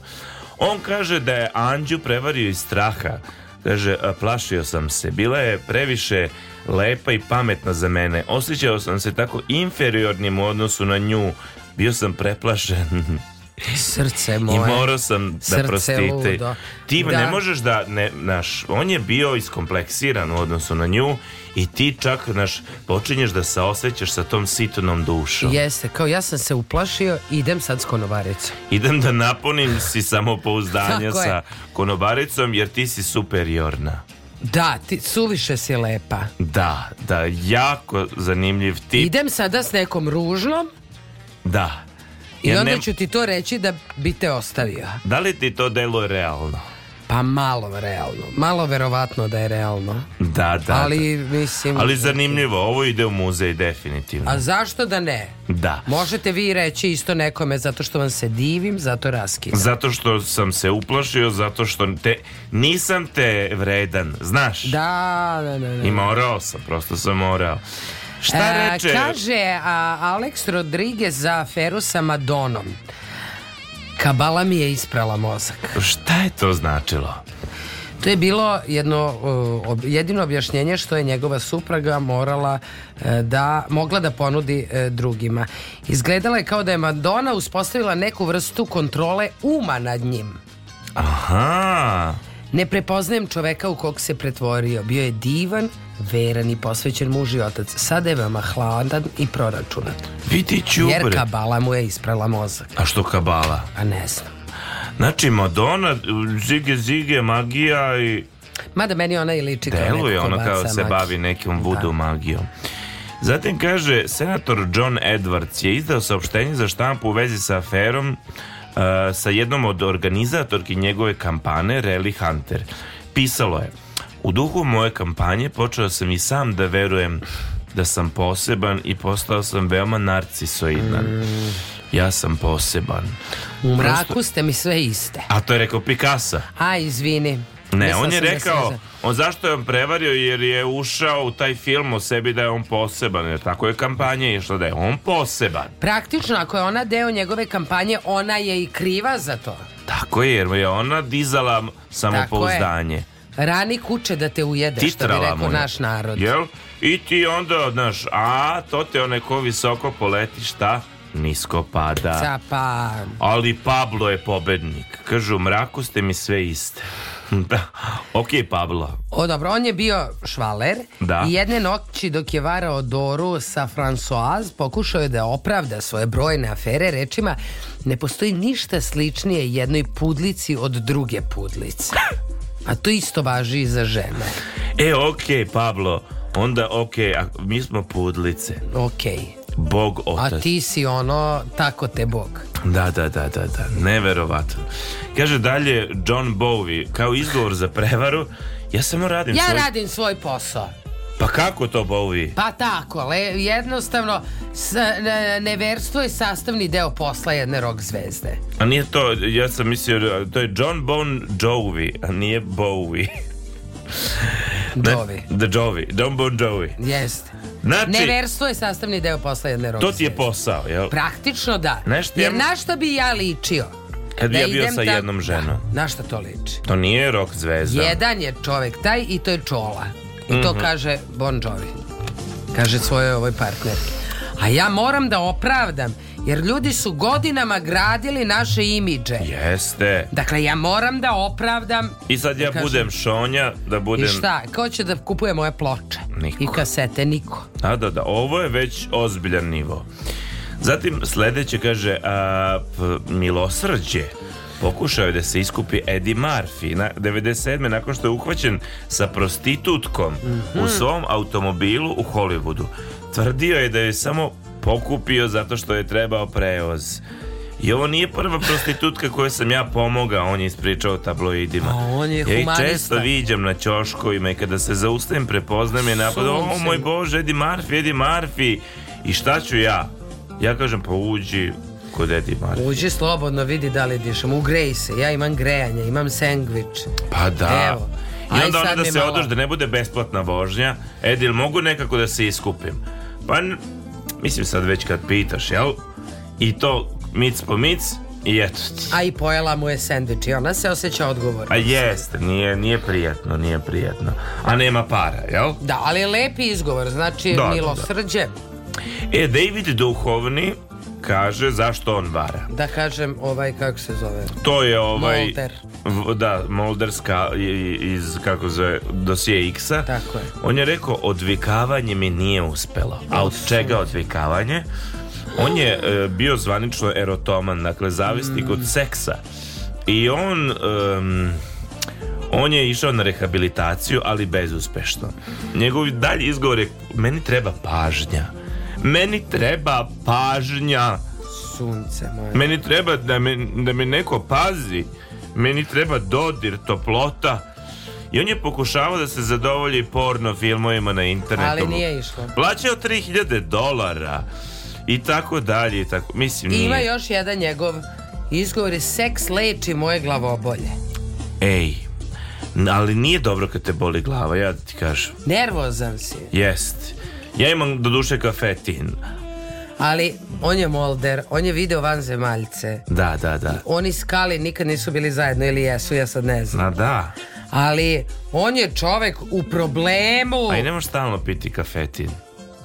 On kaže da je Anđu prevario iz straha Kaže, plašio sam se. Bila je previše lepa i pametna za mene. Osjećao sam se tako inferiornim u odnosu na nju. Bio sam preplašen.
Srce moje.
I morao sam da Srce prostite. Ludo. Da. Ti da. ne možeš da, ne, naš, on je bio iskompleksiran u odnosu na nju i ti čak, naš, počinješ da se osjećaš sa tom sitonom dušom.
Jeste, kao ja sam se uplašio i idem sad s konobaricom.
Idem da napunim si samopouzdanja sa konobaricom jer ti si superiorna.
Da, ti suviše si lepa.
Da, da, jako zanimljiv
tip. Idem sada s nekom ružnom.
Da.
I ja onda nem... ću ti to reći da bi te ostavio.
Da li ti to deluje realno?
Pa malo realno. Malo verovatno da je realno.
Da, da.
Ali da. mislim...
Ali zanimljivo, ovo ide u muzej definitivno.
A zašto da ne?
Da.
Možete vi reći isto nekome zato što vam se divim, zato raskidam.
Zato što sam se uplašio, zato što te, nisam te vredan, znaš?
Da, da, da. da. I
morao sam, prosto sam morao. Šta e, reče?
Kaže a, Alex Rodriguez za aferu sa Madonom. Kabala mi je isprala mozak.
Šta je to značilo?
To je bilo jedno jedino objašnjenje što je njegova supruga morala e, da mogla da ponudi e, drugima. Izgledala je kao da je Madonna uspostavila neku vrstu kontrole uma nad njim.
Aha.
Ne prepoznajem čoveka u kog se pretvorio. Bio je divan, veran i posvećen muž i otac. Sada je vama hladan i proračunat. Vidi ću, Jer kabala mu je isprala mozak.
A što kabala?
A ne znam.
Znači, Madonna, zige, zige, magija i...
Mada meni ona i liči
kao Deluje ona kao da se magij. bavi nekim da. vudu da. magijom. Zatim kaže, senator John Edwards je izdao saopštenje za štampu u vezi sa aferom uh, sa jednom od organizatorki njegove kampane, Rally Hunter. Pisalo je, U duhu moje kampanje počeo sam i sam da verujem da sam poseban i postao sam veoma narcisoidan. Mm. Ja sam poseban.
U mraku Prosto... ste mi sve iste.
A to je rekao Picasso.
A, izvini.
Ne, Mislao on je da rekao, on zašto je on prevario jer je ušao u taj film o sebi da je on poseban, jer tako je kampanje išla da je on poseban.
Praktično, ako je ona deo njegove kampanje, ona je i kriva za to.
Tako je, jer je ona dizala samopouzdanje.
Rani kuće da te ujede, Titrala što bi rekao naš narod.
Jel? I ti onda, znaš, a, to te onaj ko visoko poleti, šta? Nisko pada.
Capa.
Ali Pablo je pobednik. Kažu, mraku ste mi sve iste. da, ok, Pablo.
O, dobro, on je bio švaler.
Da. I
jedne noći dok je varao Doru sa Françoise, pokušao je da opravda svoje brojne afere rečima ne postoji ništa sličnije jednoj pudlici od druge pudlice. A to isto važi i za žene.
E, okej, okay, Pablo, onda okej, okay, mi smo pudlice.
Okej.
Okay. Bog otac.
A ti si ono, tako te Bog.
Da, da, da, da, da, neverovatno. Kaže dalje John Bowie, kao izgovor za prevaru, ja samo radim
ja
svoj...
Ja radim svoj posao.
Pa kako to, Bovi?
Pa tako, le, jednostavno, s, ne, neverstvo je sastavni deo posla jedne rock zvezde.
A nije to, ja sam mislio, to je John Bon Jovi, a nije Bowie.
Jovi.
The Jovi, Don Bon Jovi. Jeste.
Znači, Neverstvo je sastavni deo posla jedne rock To
ti je zvezde. posao, jel?
Praktično da. Nešto Jer na što bi ja ličio?
Kad bi da ja bio sa jednom ženom.
Da, na što to liči?
To nije rock zvezda.
Jedan je čovek taj i to je čola. I to mhm. kaže Bon Jovi. Kaže svoje ovoj partnerki. A ja moram da opravdam jer ljudi su godinama gradili naše imidže. Jeste. Dakle, ja moram da opravdam...
I sad ja kažem, budem šonja, da budem...
I šta, ko će da kupuje moje ploče? Niko. I kasete, niko.
A da, da, ovo je već ozbiljan nivo. Zatim, sledeće kaže, a, milosrđe. Pokušao je da se iskupi Eddie Murphy na 97. nakon što je uhvaćen sa prostitutkom mm -hmm. u mhm. svom automobilu u Hollywoodu. Tvrdio je da je samo pokupio zato što je trebao prevoz. I ovo nije prva prostitutka koju sam ja pomogao, on je ispričao tabloidima. A on je
ja i
često viđam na ćoškovima i kada se zaustavim prepoznam je napad, o moj bože, Eddie Murphy, Eddie Murphy. I šta ću ja? Ja kažem, pa uđi, kod
Dedi Mare. Uđi slobodno, vidi da li dišem. Ugrej se, ja imam grejanje, imam sandvič.
Pa da. Evo. I Aj, onda ona da se malo... oduži, da ne bude besplatna vožnja. Edil, mogu nekako da se iskupim? Pa, mislim sad već kad pitaš, jel? I to mic po mic, i eto ti.
A i pojela mu je sandvič i ona se osjeća odgovorna.
A jeste, nije, nije prijetno, nije prijetno. A nema para, jel?
Da, ali je lepi izgovor, znači da, milosrđe. Da. da.
E, David Duhovni kaže zašto on vara.
Da kažem ovaj kako se zove.
To je ovaj Molder. Da, Molderska iz kako zove dosije X-a.
Tako je.
On je rekao odvikavanje mi nije uspelo. A od čega odvikavanje? On je e, bio zvanično erotoman, dakle zavisnik mm. od seksa. I on um, on je išao na rehabilitaciju, ali bezuspešno. Njegov dalji izgovor je meni treba pažnja. Meni treba pažnja.
Sunce moje.
Meni treba da me, da me neko pazi. Meni treba dodir, toplota. I on je pokušavao da se zadovolji porno filmovima na internetu. Ali nije išlo. Plaćao 3000 dolara i tako dalje. I tako, mislim,
nije. Ima još jedan njegov izgovor je seks leči moje glavobolje.
Ej, ali nije dobro kad te boli glava, ja da ti kažem.
Nervozan si.
Jest. Ja imam doduše kafetin.
Ali on je molder, on je video vanzemaljce.
Da, da, da.
Oni skali nikad nisu bili zajedno ili jesu, ja sad ne znam.
Na da.
Ali on je čovek u problemu. A
pa i ne možeš stalno piti kafetin.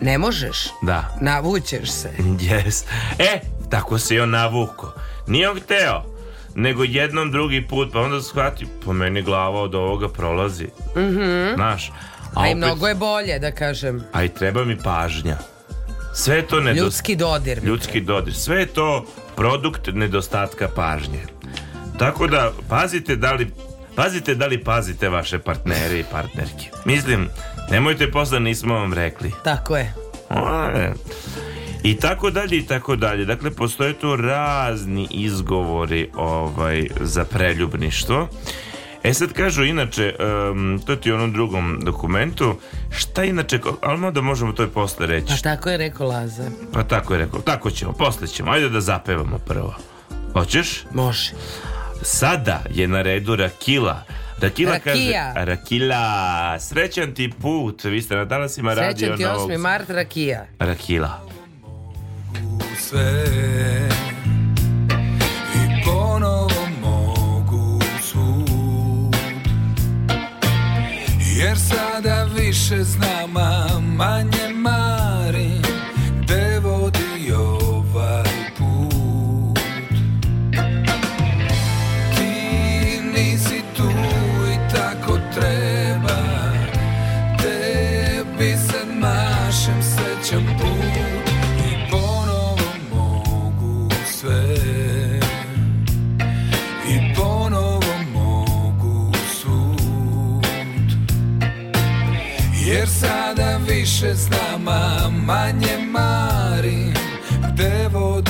Ne možeš?
Da.
Navućeš se.
Yes. E, tako se i on navuko. Nije on hteo, nego jednom drugi put, pa onda se shvati, po meni glava od ovoga prolazi.
Mhm. Mm Znaš, A, a i mnogo je bolje, da kažem.
A i treba mi pažnja.
Sve to nedost... Ljudski dodir.
Ljudski dodir. Sve to produkt nedostatka pažnje. Tako da pazite da li Pazite da li pazite vaše partnere i partnerke. Mislim, nemojte posle nismo vam rekli.
Tako je.
I tako dalje i tako dalje. Dakle, postoje tu razni izgovori ovaj, za preljubništvo. E sad kažu inače, um, to ti u onom drugom dokumentu, šta inače, ali možda možemo to i posle reći.
Pa tako je rekao Laza.
Pa tako je rekao, tako ćemo, posle ćemo, ajde da zapevamo prvo. Hoćeš?
Može.
Sada je na redu Rakila. Rakila Rakija. kaže, Rakila, srećan ti put, vi ste na dalasima radio Srećan
ti
8.
mart Rakija.
Rakila.
Sve sada više znam, a manje mam više znam, a manje marim Gde voda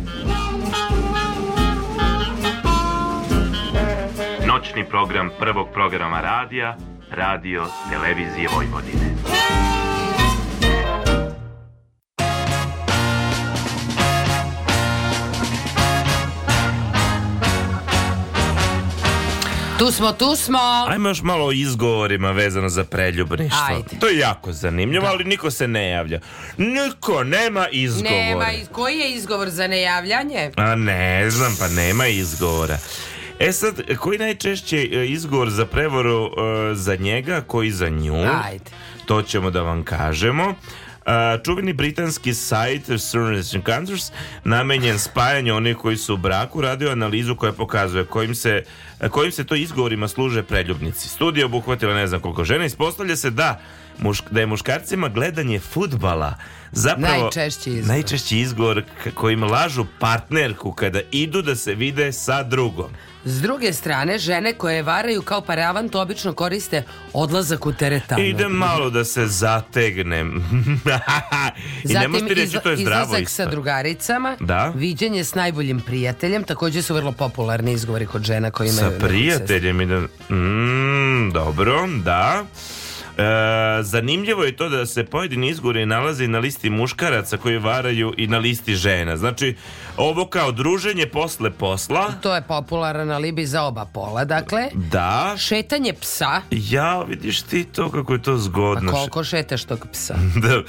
noćni program prvog programa radija, radio, televizije Vojvodine.
Tu smo, tu smo.
Ajmo još malo o izgovorima vezano za preljubništvo. Ajde. To je jako zanimljivo, da. ali niko se ne javlja. Niko nema izgovora. Nema,
koji je izgovor za nejavljanje?
A ne znam, pa nema izgovora. E sad, koji najčešće e, izgovor za prevoru e, za njega, koji za nju? Ajde. To ćemo da vam kažemo. Uh, čuveni britanski sajt Surgeon Counters namenjen spajanju onih koji su u braku radio analizu koja pokazuje kojim se, kojim se to izgovorima služe preljubnici. Studija obuhvatila ne znam koliko žena. Ispostavlja se da mušk, da je muškarcima gledanje futbala
zapravo najčešći
izgovor. najčešći izgovor kojim lažu partnerku kada idu da se vide sa drugom.
S druge strane, žene koje varaju kao paravan to obično koriste odlazak u teretanu.
Idem malo da se zategnem. I Zatim ne reći, to je zdravo isto. sa
drugaricama, da?
viđenje
s najboljim prijateljem, takođe su vrlo popularni izgovori kod žena koji imaju...
Sa prijateljem idem... Mm, dobro, da. E, zanimljivo je to da se pojedini izgori nalaze na listi muškaraca koji varaju i na listi žena. Znači, ovo kao druženje posle posla.
To je popularan alibi za oba pola, dakle.
Da.
Šetanje psa.
Ja, vidiš ti to kako je to zgodno.
Pa koliko šetaš tog psa?
da,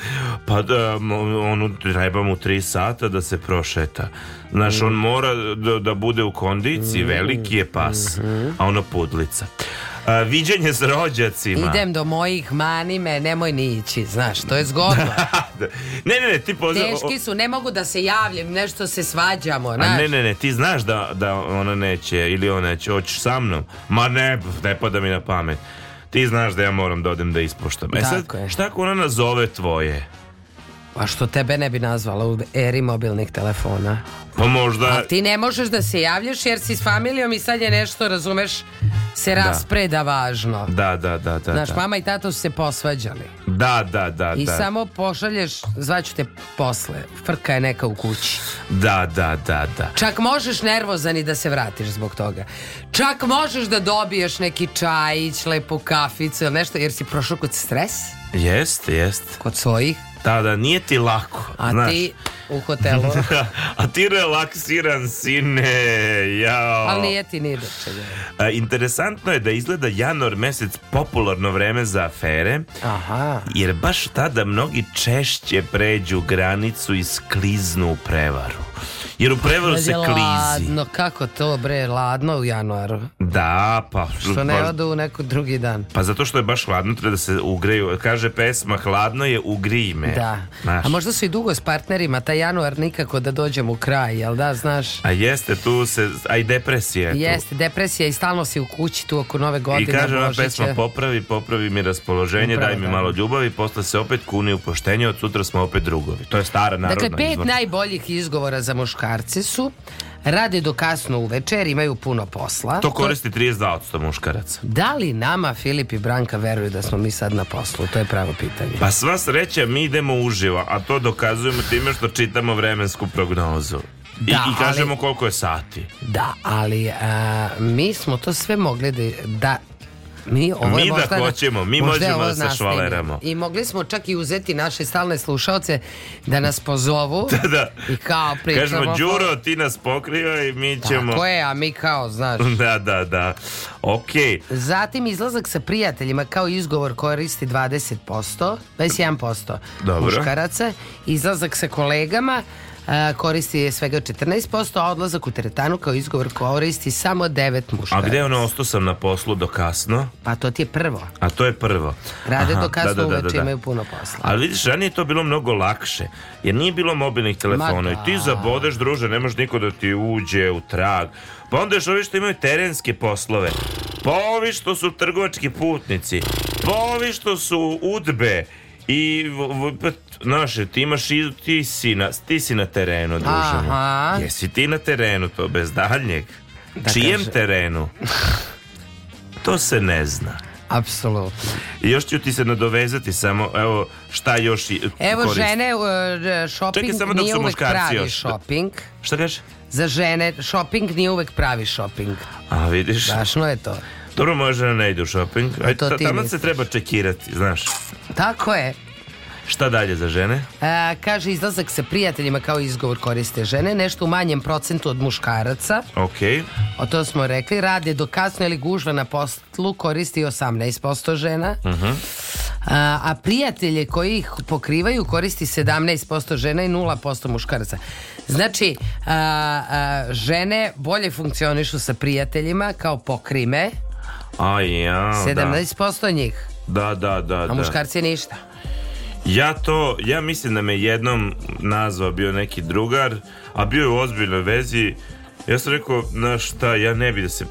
pa da, on, treba mu tri sata da se prošeta. Znaš, mm. on mora da, da bude u kondiciji, mm. veliki je pas, mm -hmm. a ono pudlica. A, viđenje s rođacima.
Idem do mojih, mani me, nemoj nići, znaš, to je zgodno.
Da. ne, ne, ne, ti pozna... Teški
su, ne mogu da se javljam, nešto se svađamo,
znaš. A ne, ne, ne, ti znaš da, da ona neće ili ona neće, hoćeš sa mnom. Ma ne, ne pada mi na pamet. Ti znaš da ja moram da odem da ispoštam. E sad, je. šta ako ona nazove tvoje?
Pa što tebe ne bi nazvala u eri mobilnih telefona?
Pa možda...
A ti ne možeš da se javljaš jer si s familijom i sad je nešto, razumeš, se da. raspreda važno.
Da, da, da, da.
Znaš,
da.
mama i tato su se posvađali.
Da, da, da.
I
da.
samo pošalješ, zvaću te posle, frka je neka u kući.
Da, da, da, da.
Čak možeš nervozan i da se vratiš zbog toga. Čak možeš da dobiješ neki čajić, lepu kaficu ili nešto, jer si prošao kod stres.
Jest, jest.
Kod svojih.
Da, da, nije ti lako.
A znaš. ti u hotelu.
Da, a ti relaksiran, sine. Jao. Ali
nije ti ni do
Interesantno je da izgleda januar mesec popularno vreme za afere.
Aha.
Jer baš tada mnogi češće pređu granicu i skliznu u prevaru jer u prevaru se
klizi. Ladno, kako to bre, ladno u januaru.
Da, pa...
Što ne
pa,
odu u neku drugi dan.
Pa zato što je baš hladno, treba da se ugreju. Kaže pesma, hladno je, ugrij me.
Da. Znaš. A možda su i dugo s partnerima, taj januar nikako da dođemo u kraj, jel da, znaš?
A jeste, tu se, a i
depresija je Jeste, depresija i stalno si u kući tu oko nove godine.
I kaže ona pesma, će... popravi, popravi mi raspoloženje, Upravo, daj mi da. malo ljubavi, posle se opet kuni u poštenje, od sutra smo opet drugovi. To je stara dakle, narodna
Dakle, pet izvor. najboljih izgovora za muškarca muškarci su, rade do kasno uvečer, imaju puno posla.
To koristi 32% muškaraca.
Da li nama Filip i Branka veruju da smo mi sad na poslu? To je pravo pitanje.
Pa sva sreća, mi idemo uživo, a to dokazujemo time što čitamo vremensku prognozu. Da, I, i kažemo ali, koliko je sati.
Da, ali a, mi smo to sve mogli da, da Mi, ovo
mi da hoćemo, mi možemo da se švaleramo.
I mogli smo čak i uzeti naše stalne slušalce da nas pozovu da, da. i kao
pričamo. Kažemo, Đuro, ti nas pokriva i mi ćemo...
Tako je, a mi kao, znaš.
Da, da, da. Ok.
Zatim izlazak sa prijateljima kao izgovor koristi 20%, 21% Dobro. muškaraca. Izlazak sa kolegama, koristi svega 14%, a odlazak u teretanu kao izgovor koristi samo 9 muškaraca.
A gde ono ostao sam na poslu do kasno?
Pa to ti je prvo.
A to je prvo.
Rade Aha, do da, kasno da, da, uveče da, da, imaju puno posla.
Ali vidiš, ranije je to bilo mnogo lakše, jer nije bilo mobilnih telefona i ti da. zabodeš druže, ne može niko da ti uđe u trag. Pa onda još ovi što imaju terenske poslove. Pa ovi što su trgovački putnici. Pa ovi što su udbe. I, pa, znaš, ti imaš i ti si na, ti si na terenu, druženo. Aha. Jesi ti na terenu, to bez daljnjeg. Da Čijem kaže. terenu? to se ne zna.
Apsolutno.
Još ću ti se nadovezati samo, evo, šta još
Evo korist. žene, uh, šoping Čekaj, samo dok nije uvek pravi još. shopping.
Šta kažeš?
Za žene, shopping nije uvek pravi shopping.
A vidiš.
Dašno je to.
Dobro, možda ne idu shopping. Aj, to ti tamo misliš. se treba čekirati, znaš.
Tako je.
Šta dalje za žene?
A, kaže, izlazak sa prijateljima kao izgovor koriste žene, nešto u manjem procentu od muškaraca.
Ok.
O to smo rekli. Rade do kasno ili gužva na poslu koristi 18% žena.
Uh
mhm. -huh. a, a prijatelje koji ih pokrivaju koristi 17% žena i 0% muškaraca. Znači, a, a, žene bolje funkcionišu sa prijateljima kao pokrime.
A ja,
17% da. njih.
Da, da, da. A da.
muškarci ništa.
Ja to, ja mislim da me jednom nazvao bio neki drugar, a bio je u ozbiljnoj vezi Ja sam rekao, znaš šta, ja ne bih da se,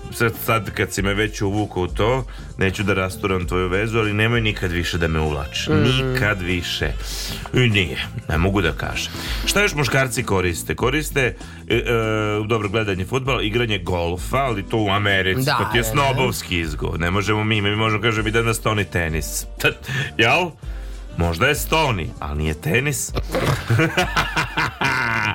sad kad si me već uvukao u to, neću da rasturam tvoju vezu, ali nemoj nikad više da me uvlači. Mm. Nikad više. I nije, ne mogu da kažem. Šta još muškarci koriste? Koriste e, e, dobro gledanje futbala, igranje golfa, ali to u Americi, da, to ti je da, da. snobovski izgovor. Ne možemo mi, mi možemo kažem i da nas toni tenis. Jel? Možda je stoni, ali nije tenis.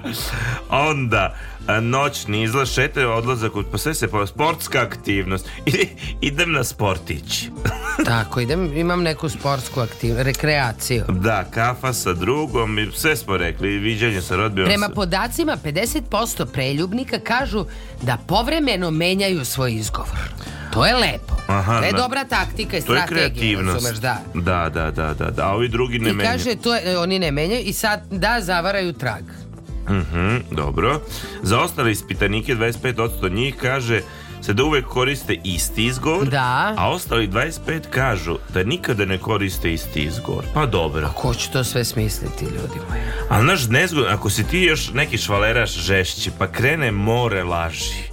Onda, e, noćni izlaz šetaju, odlazak u pa sve se sportska aktivnost. I, idem na sportić.
Tako, idem, imam neku sportsku aktivnost, rekreaciju.
Da, kafa sa drugom, i sve smo rekli, viđanje sa rodbinom.
Prema podacima, 50% preljubnika kažu da povremeno menjaju svoj izgovor. To je lepo. Aha, to je da. dobra taktika i strategija. To je kreativnost.
Da. da. Da, da,
da,
da, A ovi drugi ne
I
menjaju.
I kaže, to je, oni ne menjaju i sad da zavaraju trag.
Mhm, dobro. Za ostale ispitanike 25% njih kaže se da uvek koriste isti izgovor,
da.
a ostali 25 kažu da nikada ne koriste isti izgovor. Pa dobro.
A ko će to sve smisliti, ljudi moji? A znaš,
nezgodno, ako si ti još neki švaleraš žešći, pa krene more laži.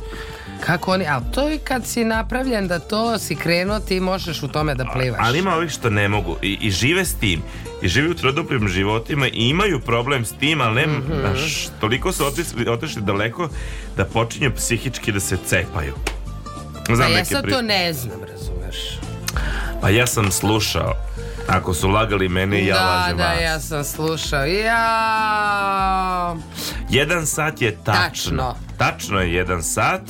Kako oni, ali to je kad si napravljen da to si krenuo, ti možeš u tome da plivaš.
Ali ima ovih što ne mogu i, i žive s tim. I žive u troduplim životima i imaju problem s tim, ali ne, mm -hmm. naš, toliko su otišli, otišli daleko da počinju psihički da se cepaju.
Pa znam pa ja sad to ne znam, razumeš.
Pa ja sam slušao ako su lagali mene, ja da, lažem
da,
vas. Da,
ja sam slušao. Ja...
Jedan sat je tačno. Tačno, tačno je jedan sat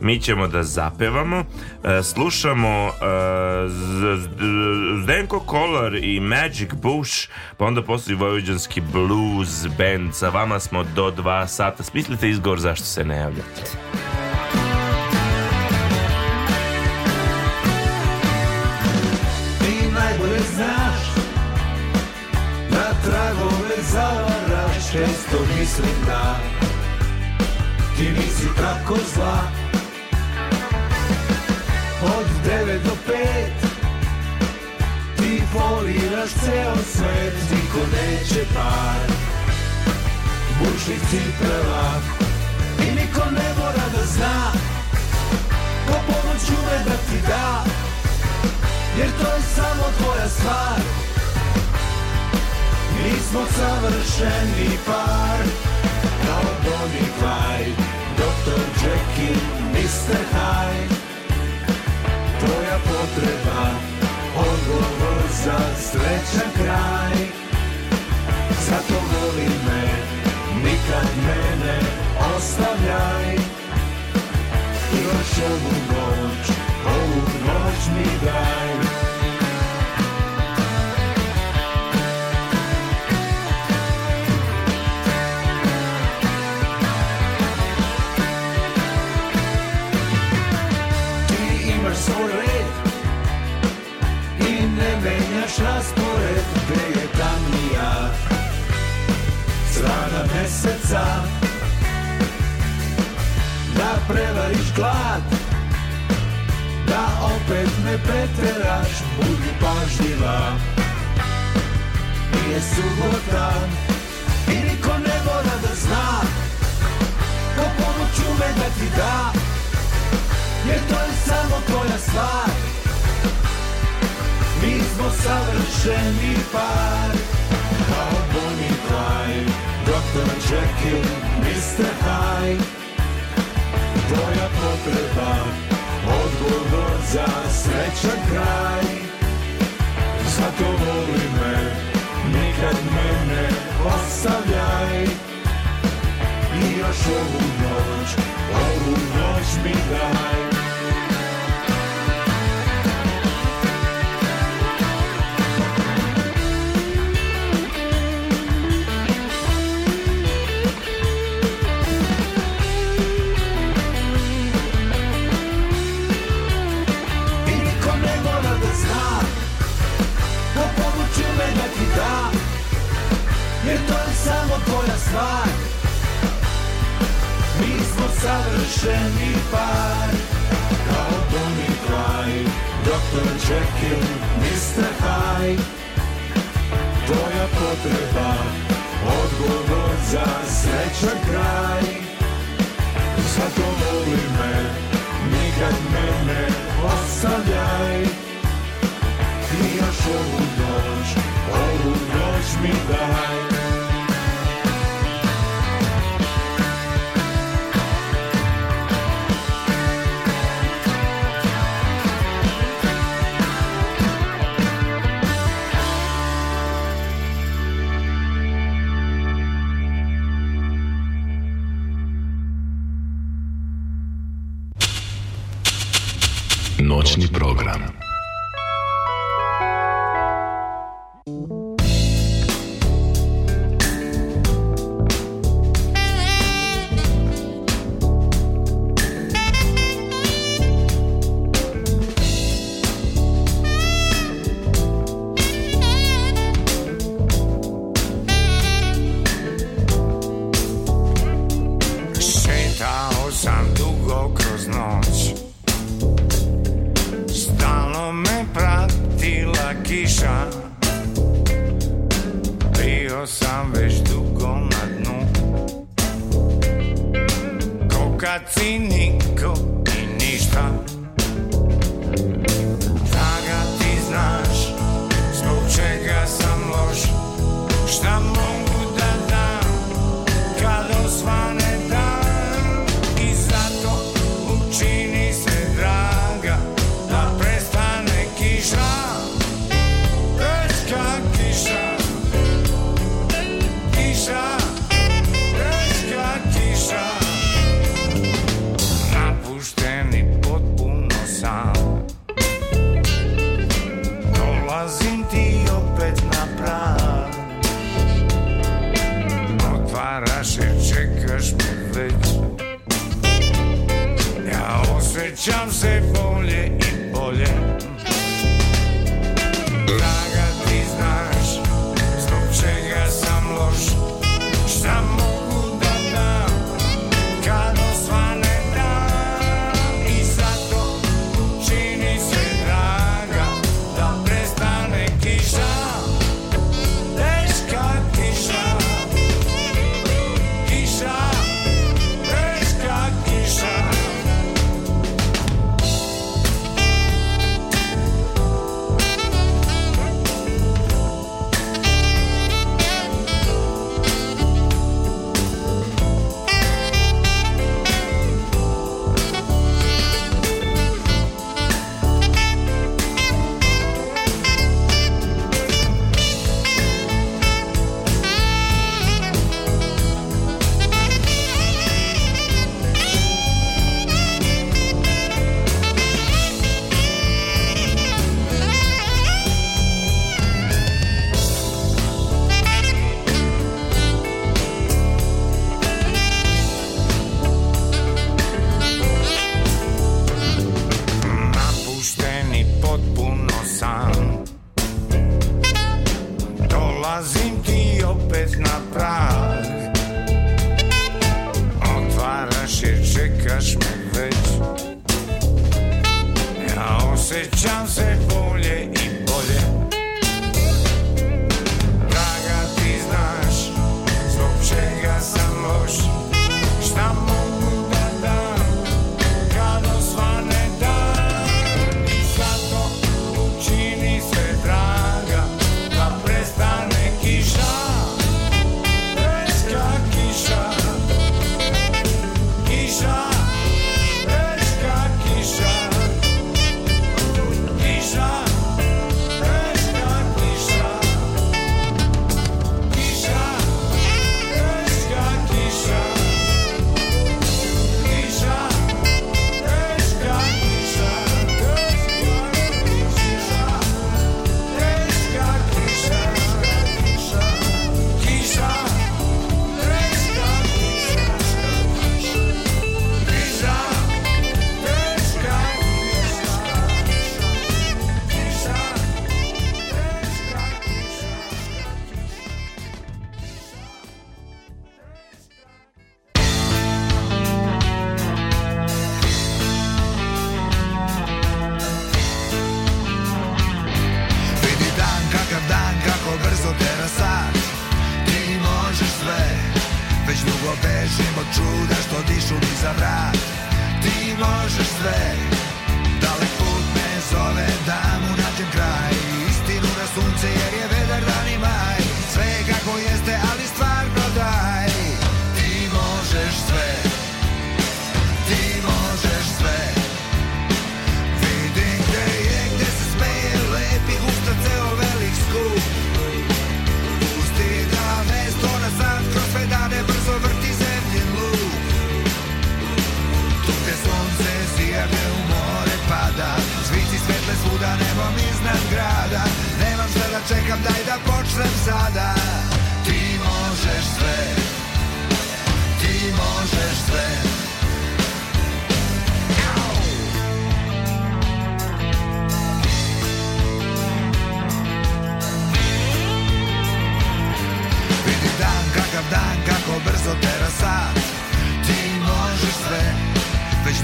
mi ćemo da zapevamo. E, slušamo e, Zdenko Kolar i Magic Bush, pa onda postoji Vojvođanski blues band. Sa vama smo do dva sata. Smislite izgovor zašto se ne javljate.
često mislim da Ti nisi tako zla od 9 do 5 Ti foliraš ceo svet, niko neće par Bučnih cipela i niko ne mora da zna Ko pomoć ume da ti da Jer to je samo tvoja stvar Nismo savršeni par Kao Bonnie Clyde Dr. Jekyll, Mr. Hyde tvoja potreba Odgovor za srećan kraj Zato voli me, nikad mene ostavljaj Još ovu noć, ovu noć mi daj naš raspored gde je tamnija strana meseca da prevariš glad da opet me preteraš budi pažljiva nije subota i niko ne mora da zna ko pomoć ume da ti da jer to je samo tvoja stvar smo savršeni par Kao Bonnie Clyde, Dr. Jekyll, Mr. Hyde Tvoja potreba, odgovor za srećan kraj Zato voli me, nikad mene ostavljaj I još ovu noć, ovu noć mi daj smo tvoja stvar Mi smo savršeni par Kao Bonnie i Clyde Dr. Jekyll, Mr. Hyde Tvoja potreba Odgovor za srećan kraj Zato voli me Nikad mene ostavljaj Ti još ovu noć Ovu noć mi daj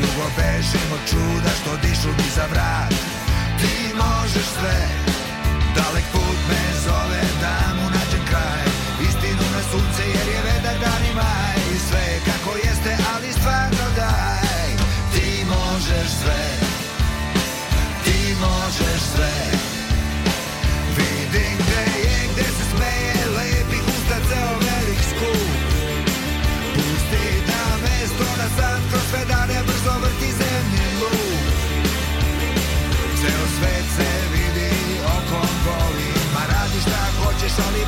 dugo bežim od čuda što dišu mi za vrat Ti možeš sve, dalek put me zove dama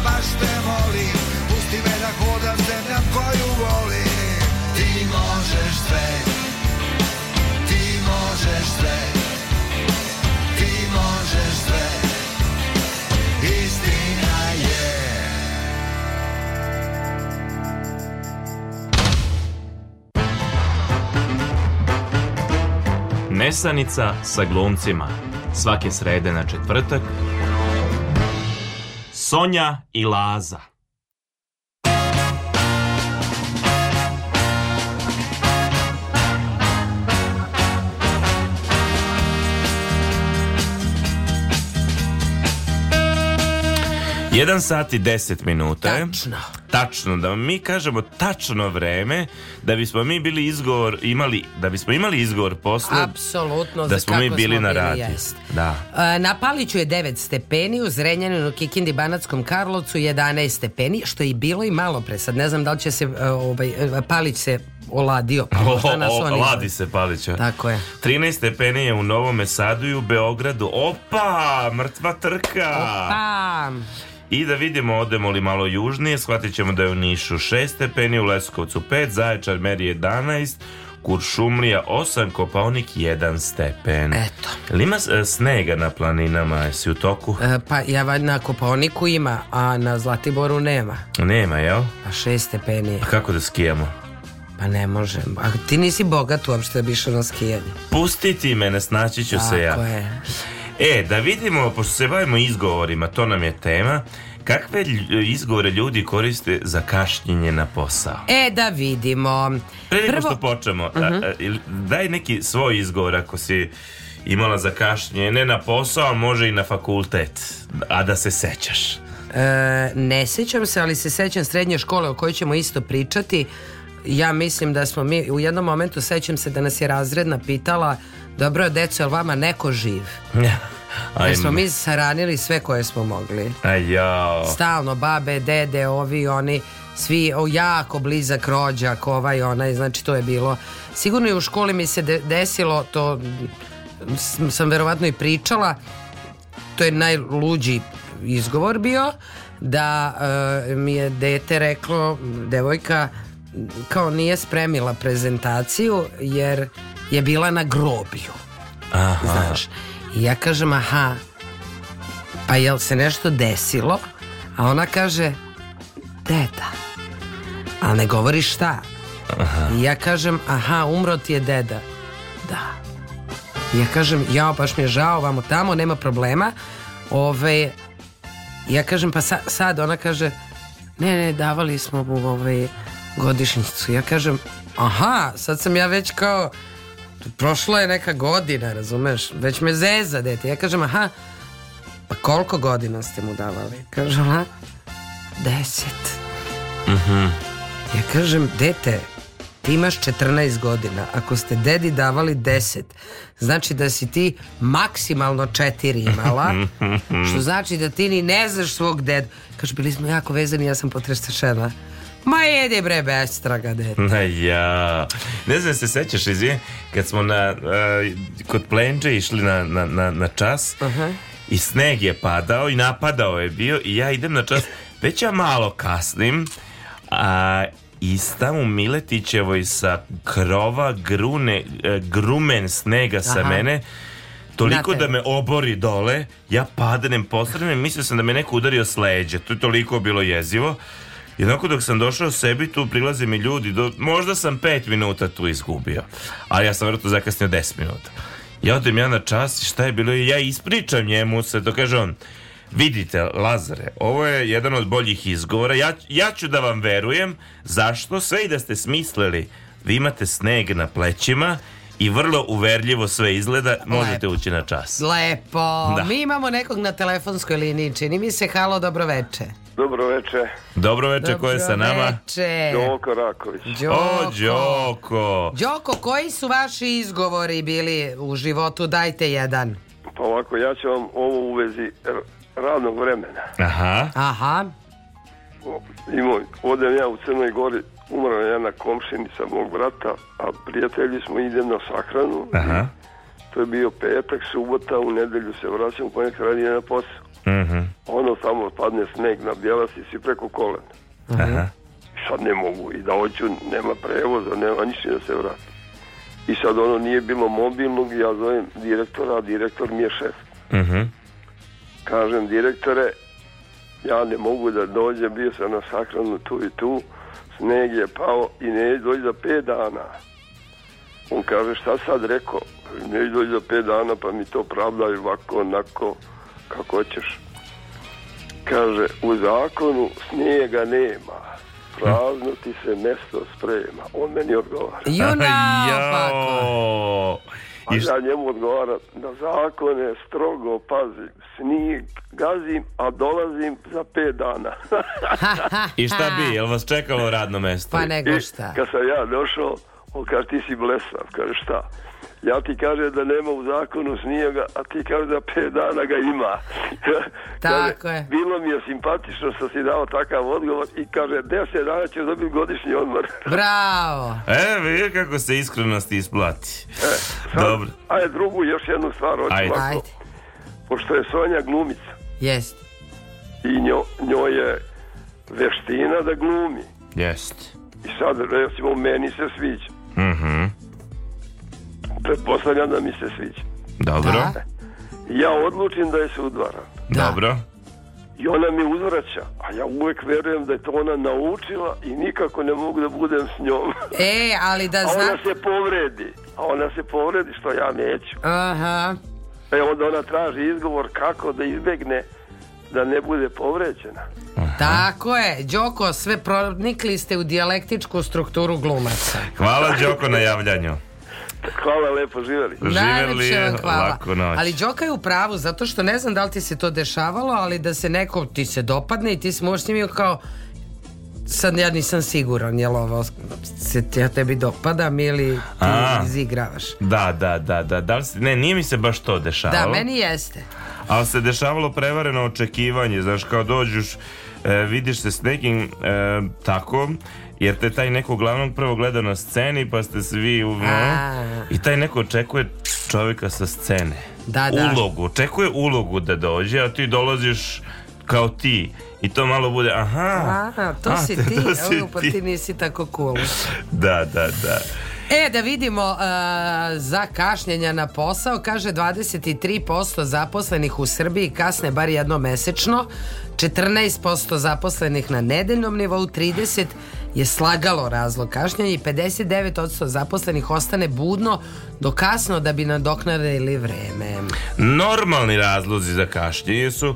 baš te volim Pusti me da hodam zemljam koju volim Ti možeš sve Ti možeš sve Ti možeš sve Istina je
Nesanica sa glumcima Svake srede na četvrtak Sonja i Laza.
1 sat i 10 minuta.
Tačno.
Tačno, da mi kažemo tačno vreme da bismo mi bili izgovor imali, da bismo imali izgovor posle. Apsolutno, da
smo mi bili
smo
na
radiju. Da.
E, na Paliću je 9 stepeni, u Zrenjaninu, Kikindi, Banatskom Karlovcu 11 stepeni, što je bilo i malo pre. Sad ne znam da li će se e, ovaj, e, Palić se oladio. Pa o,
o, o, se Palića.
Tako je.
13 stepeni je u Novom Sadu i u Beogradu. Opa, mrtva trka.
Opa.
I da vidimo, odemo li malo južnije, shvatit ćemo da je u Nišu 6 stepeni, u Leskovcu 5, Zaječar meri 11, Kuršumlija 8, Kopaonik 1 stepen.
Eto.
Ili ima e, snega na planinama, jesi u toku?
E, pa ja na Kopaoniku ima, a na Zlatiboru nema.
Nema, jel?
Pa 6 stepeni. A
kako da skijamo?
Pa ne možem. A ti nisi bogat uopšte da biš išao na skijanje.
Pustiti mene, snaći ću Tako se ja. Tako
je.
E, da vidimo, pošto se bavimo izgovorima, to nam je tema, kakve izgovore ljudi koriste za kašnjenje na posao?
E, da vidimo.
Pre nego Prvo... što počnemo, uh mhm. -huh. daj neki svoj izgovor ako si imala za kašnjenje, ne na posao, može i na fakultet, a da se sećaš. E,
ne sećam se, ali se sećam srednje škole o kojoj ćemo isto pričati. Ja mislim da smo mi, u jednom momentu sećam se da nas je razredna pitala Dobro, da deco, je li vama neko živ? Ajme. Jer smo mi saranili sve koje smo mogli.
Ajao.
Stalno, babe, dede, ovi, oni, svi, o, jako blizak rođak, ovaj, onaj, znači to je bilo. Sigurno i u školi mi se de desilo, to sam verovatno i pričala, to je najluđi izgovor bio, da e, mi je dete reklo, devojka, kao nije spremila prezentaciju, jer je bila na grobju.
Aha. Znaš.
I ja kažem, aha, pa jel se nešto desilo? A ona kaže, deda. Ali ne govori šta.
Aha.
I ja kažem, aha, umro ti je deda. Da. I ja kažem, ja baš mi je žao, vamo tamo, nema problema. Ove, ja kažem, pa sa, sad, ona kaže, ne, ne, davali smo mu ove, godišnjicu. Ja kažem, aha, sad sam ja već kao prošla je neka godina, razumeš, već me zeza, dete. Ja kažem, aha, pa koliko godina ste mu davali? Kaže ona, deset.
Uh mhm. -huh.
Ja kažem, dete, ti imaš 14 godina. Ako ste dedi davali 10, znači da si ti maksimalno 4 imala, što znači da ti ni ne znaš svog dedu. Kaže, bili smo jako vezani, ja sam potrestašena. Ma jedi bre bestraga deta.
Ja. Ne znam se sećaš izvi kad smo na uh, kod Plenđe išli na, na, na, na čas. Uh
-huh.
I sneg je padao i napadao je bio i ja idem na čas već ja malo kasnim. A i u Miletićevoj sa krova grune e, grumen snega sa Aha. mene. Toliko da me obori dole, ja padnem, posrednem, mislio sam da me neko udario s leđa. To je toliko bilo jezivo. Jednako dok sam došao sebi, tu prilaze mi ljudi, do, možda sam 5 minuta tu izgubio, ali ja sam vrlo zakasnio 10 minuta. Ja odem ja na čas i šta je bilo ja ispričam njemu se, to kaže on, vidite Lazare, ovo je jedan od boljih izgovora, ja, ja ću da vam verujem, zašto sve i da ste smislili, vi imate sneg na plećima i vrlo uverljivo sve izgleda, možete ući na čas.
Lepo. Da. Mi imamo nekog na telefonskoj liniji, čini mi se. Halo, dobro veče.
Dobro veče.
Dobro veče, ko je sa nama? Dobroveče.
Đoko Raković.
Đoko. O, Đoko.
Đoko, koji su vaši izgovori bili u životu? Dajte jedan.
Pa ovako, ja ću vam ovo u vezi radnog vremena.
Aha.
Aha.
O, imao, odem ja u Crnoj Gori umrla jedna komšinica mog brata, a prijatelji smo idem na sahranu.
Aha.
To je bio petak, subota, u nedelju se vraćam, pa ponekad radi na posao.
Uh mhm. -huh.
Ono samo padne sneg na bjelas i si preko kolena. Aha. Sad ne mogu i da hoću, nema prevoza, nema ništa da se vrati. I sad ono nije bilo mobilnog, ja zovem direktora, a direktor mi je šef. Uh mhm.
-huh.
Kažem, direktore, ja ne mogu da dođem, bio sam na sahranu tu i tu, sneg je pao i ne doći za 5 dana. On kaže, šta sad rekao? Ne doći za 5 dana, pa mi to pravdaj ovako, onako, kako hoćeš. Kaže, u zakonu snijega nema. Prazno ti se mesto sprema. On meni odgovara.
Juna,
Pa I... A ja njemu odgovaram, na zakone strogo pazim, snig gazim, a dolazim za pet dana.
I šta bi, jel vas čekalo radno mesto?
Pa nego
šta. I, kad sam ja došao, on kaže ti si blesav, kaže šta? ja ti kažem da nema u zakonu snijega, a ti kažeš da pet dana ga ima.
Tako kaže, je.
Bilo mi je simpatično što si dao takav odgovor i kaže deset dana ćeš dobiti godišnji odmor.
Bravo.
E, vidi kako se iskrenost isplati. E,
sad, Dobro. Ajde drugu još jednu stvar. Ajde. ajde. Pošto je Sonja glumica.
Jest.
I njo, njoj je veština da glumi.
Jest.
I sad, recimo, meni se sviđa.
Mhm. Mm
pretpostavljam da mi se sviđa.
Dobro.
Da. Ja odlučim da je se udvaram.
Da. Dobro.
I ona mi uzvraća, a ja uvek verujem da je to ona naučila i nikako ne mogu da budem s njom.
E, ali da
zna... A ona se povredi, a ona se povredi što ja neću.
Aha.
E onda ona traži izgovor kako da izbegne da ne bude povređena.
Aha. Tako je, Đoko, sve pronikli ste u dijalektičku strukturu glumaca.
Hvala Đoko na javljanju.
Hvala lepo,
živeli. Najlepše vam noć. Ali Đoka je u pravu, zato što ne znam da li ti se to dešavalo, ali da se neko ti se dopadne i ti se možeš njim kao sad ja nisam siguran jel ovo se ja tebi dopadam ili ti A, izigravaš
da, da, da, da, da li, ne, nije mi se baš to dešavalo
da, meni jeste
ali se dešavalo prevareno očekivanje znaš kao dođuš e, vidiš se s nekim e, tako jer te taj neko uglavnom prvo gleda na sceni pa ste svi u... i taj neko očekuje čovjeka sa scene
da, da.
ulogu, očekuje ulogu da dođe a ti dolaziš kao ti i to malo bude aha, aha
to, a, si ti, to si Evo, pa ti nisi tako cool
da, da, da
E, da vidimo uh, za kašnjenja na posao, kaže 23% zaposlenih u Srbiji kasne bar jedno mesečno, 14% zaposlenih na nedeljnom nivou, 30% je slagalo razlog kašnjenja i 59% zaposlenih ostane budno do kasno da bi nadoknadili vreme.
Normalni razlozi za kašnjenje su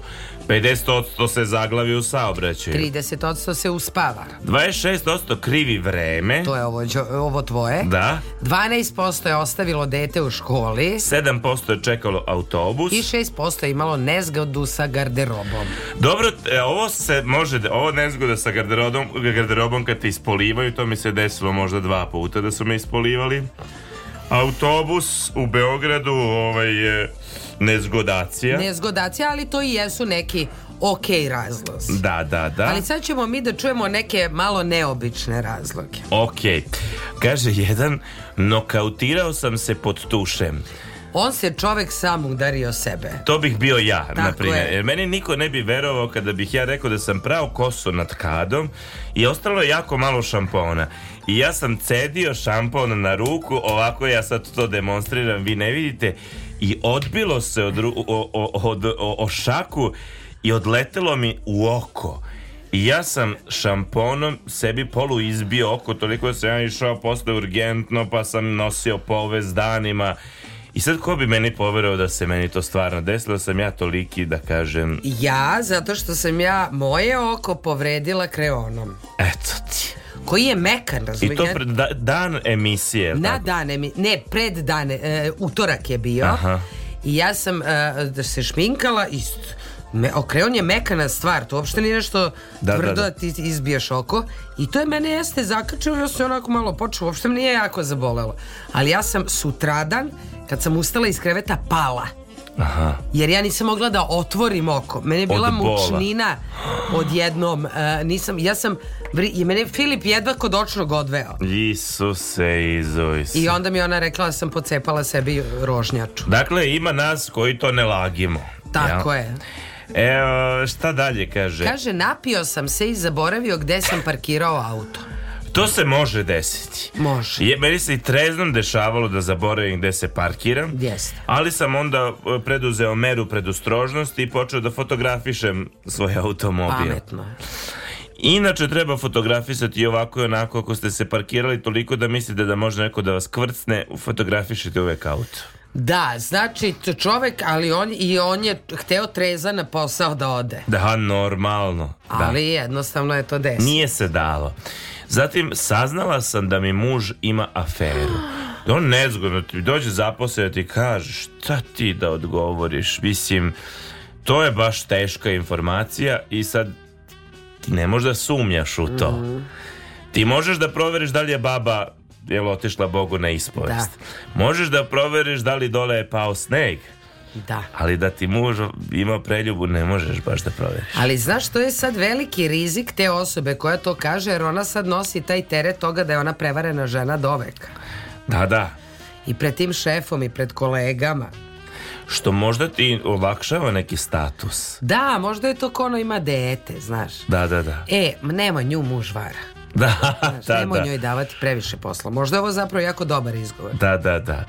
50% se zaglavi u saobraćaju.
30% se uspava.
26% krivi vreme.
To je ovo, ovo tvoje.
Da.
12% je ostavilo dete u školi.
7% je čekalo autobus.
I 6% je imalo nezgodu sa garderobom.
Dobro, e, ovo se može, ovo nezgoda sa garderobom, garderobom kad te ispolivaju, to mi se desilo možda dva puta da su me ispolivali. Autobus u Beogradu, ovaj... Je, Nezgodacija.
Nezgodacija, ali to i jesu neki ok razlozi.
Da, da, da.
Ali sad ćemo mi da čujemo neke malo neobične razloge.
Ok. Kaže jedan, nokautirao sam se pod tušem.
On se čovek sam udario sebe.
To bih bio ja, na primjer. Jer meni niko ne bi verovao kada bih ja rekao da sam prao kosu nad kadom i ostalo je jako malo šampona. I ja sam cedio šampon na ruku, ovako ja sad to demonstriram, vi ne vidite i odbilo se od, o, o, od, o, o šaku i odletelo mi u oko. I ja sam šamponom sebi polu izbio oko, toliko da sam ja išao posle urgentno, pa sam nosio povez danima. I sad ko bi meni poverao da se meni to stvarno desilo, da sam ja toliki da kažem...
Ja, zato što sam ja moje oko povredila kreonom.
Eto ti
koji je mekan,
razumiješ? I to pred da, dan emisije.
Na tako? dan emisije, ne, pred dane, e, utorak je bio.
Aha.
I ja sam e, da se šminkala i me, okreon je mekana stvar, to uopšte nije nešto da, da, da. tvrdo da, da. ti izbiješ oko i to je mene jeste zakačilo, ja se onako malo počeo, uopšte mi nije jako zabolelo. Ali ja sam sutradan, kad sam ustala iz kreveta, pala.
Aha.
Jer ja nisam mogla da otvorim oko. Mene je bila od mučnina odjednom. Uh, nisam, ja sam, i mene Filip jedva kod očnog odveo.
Isuse, izojse.
I onda mi ona rekla da sam pocepala sebi rožnjaču.
Dakle, ima nas koji to ne lagimo.
Tako ja? je.
Evo, šta dalje kaže?
Kaže, napio sam se i zaboravio gde sam parkirao auto.
To se može desiti.
Može.
Je, meni se i treznom dešavalo da zaboravim gde se parkiram.
Jeste.
Ali sam onda e, preduzeo meru predostrožnosti i počeo da fotografišem svoj automobil.
Pametno.
Inače treba fotografisati ovako i onako ako ste se parkirali toliko da mislite da može neko da vas kvrcne, fotografišite uvek auto.
Da, znači čovek, ali on i on je hteo treza na posao da ode.
Da, normalno.
Da. Ali jednostavno je to desilo.
Nije se dalo. Zatim, saznala sam da mi muž ima aferu. Da on nezgodno ti dođe zaposle da ti kaže šta ti da odgovoriš. Mislim, to je baš teška informacija i sad ti ne možeš da sumnjaš u to. Mm. Ti možeš da proveriš da li je baba je otišla Bogu na ispovest. Da. Možeš da proveriš da li dole je pao sneg.
Da.
Ali da ti muž ima preljubu ne možeš baš da proveriš.
Ali znaš to je sad veliki rizik te osobe koja to kaže jer ona sad nosi taj teret toga da je ona prevarena žena do veka.
Da, da.
I pred tim šefom i pred kolegama.
Što možda ti olakšava neki status.
Da, možda je to ko ono ima dete, znaš.
Da, da, da.
E, nema nju muž vara.
Da,
znaš,
da,
nemoj
da.
njoj davati previše posla. Možda je ovo zapravo jako dobar izgovor.
Da, da, da.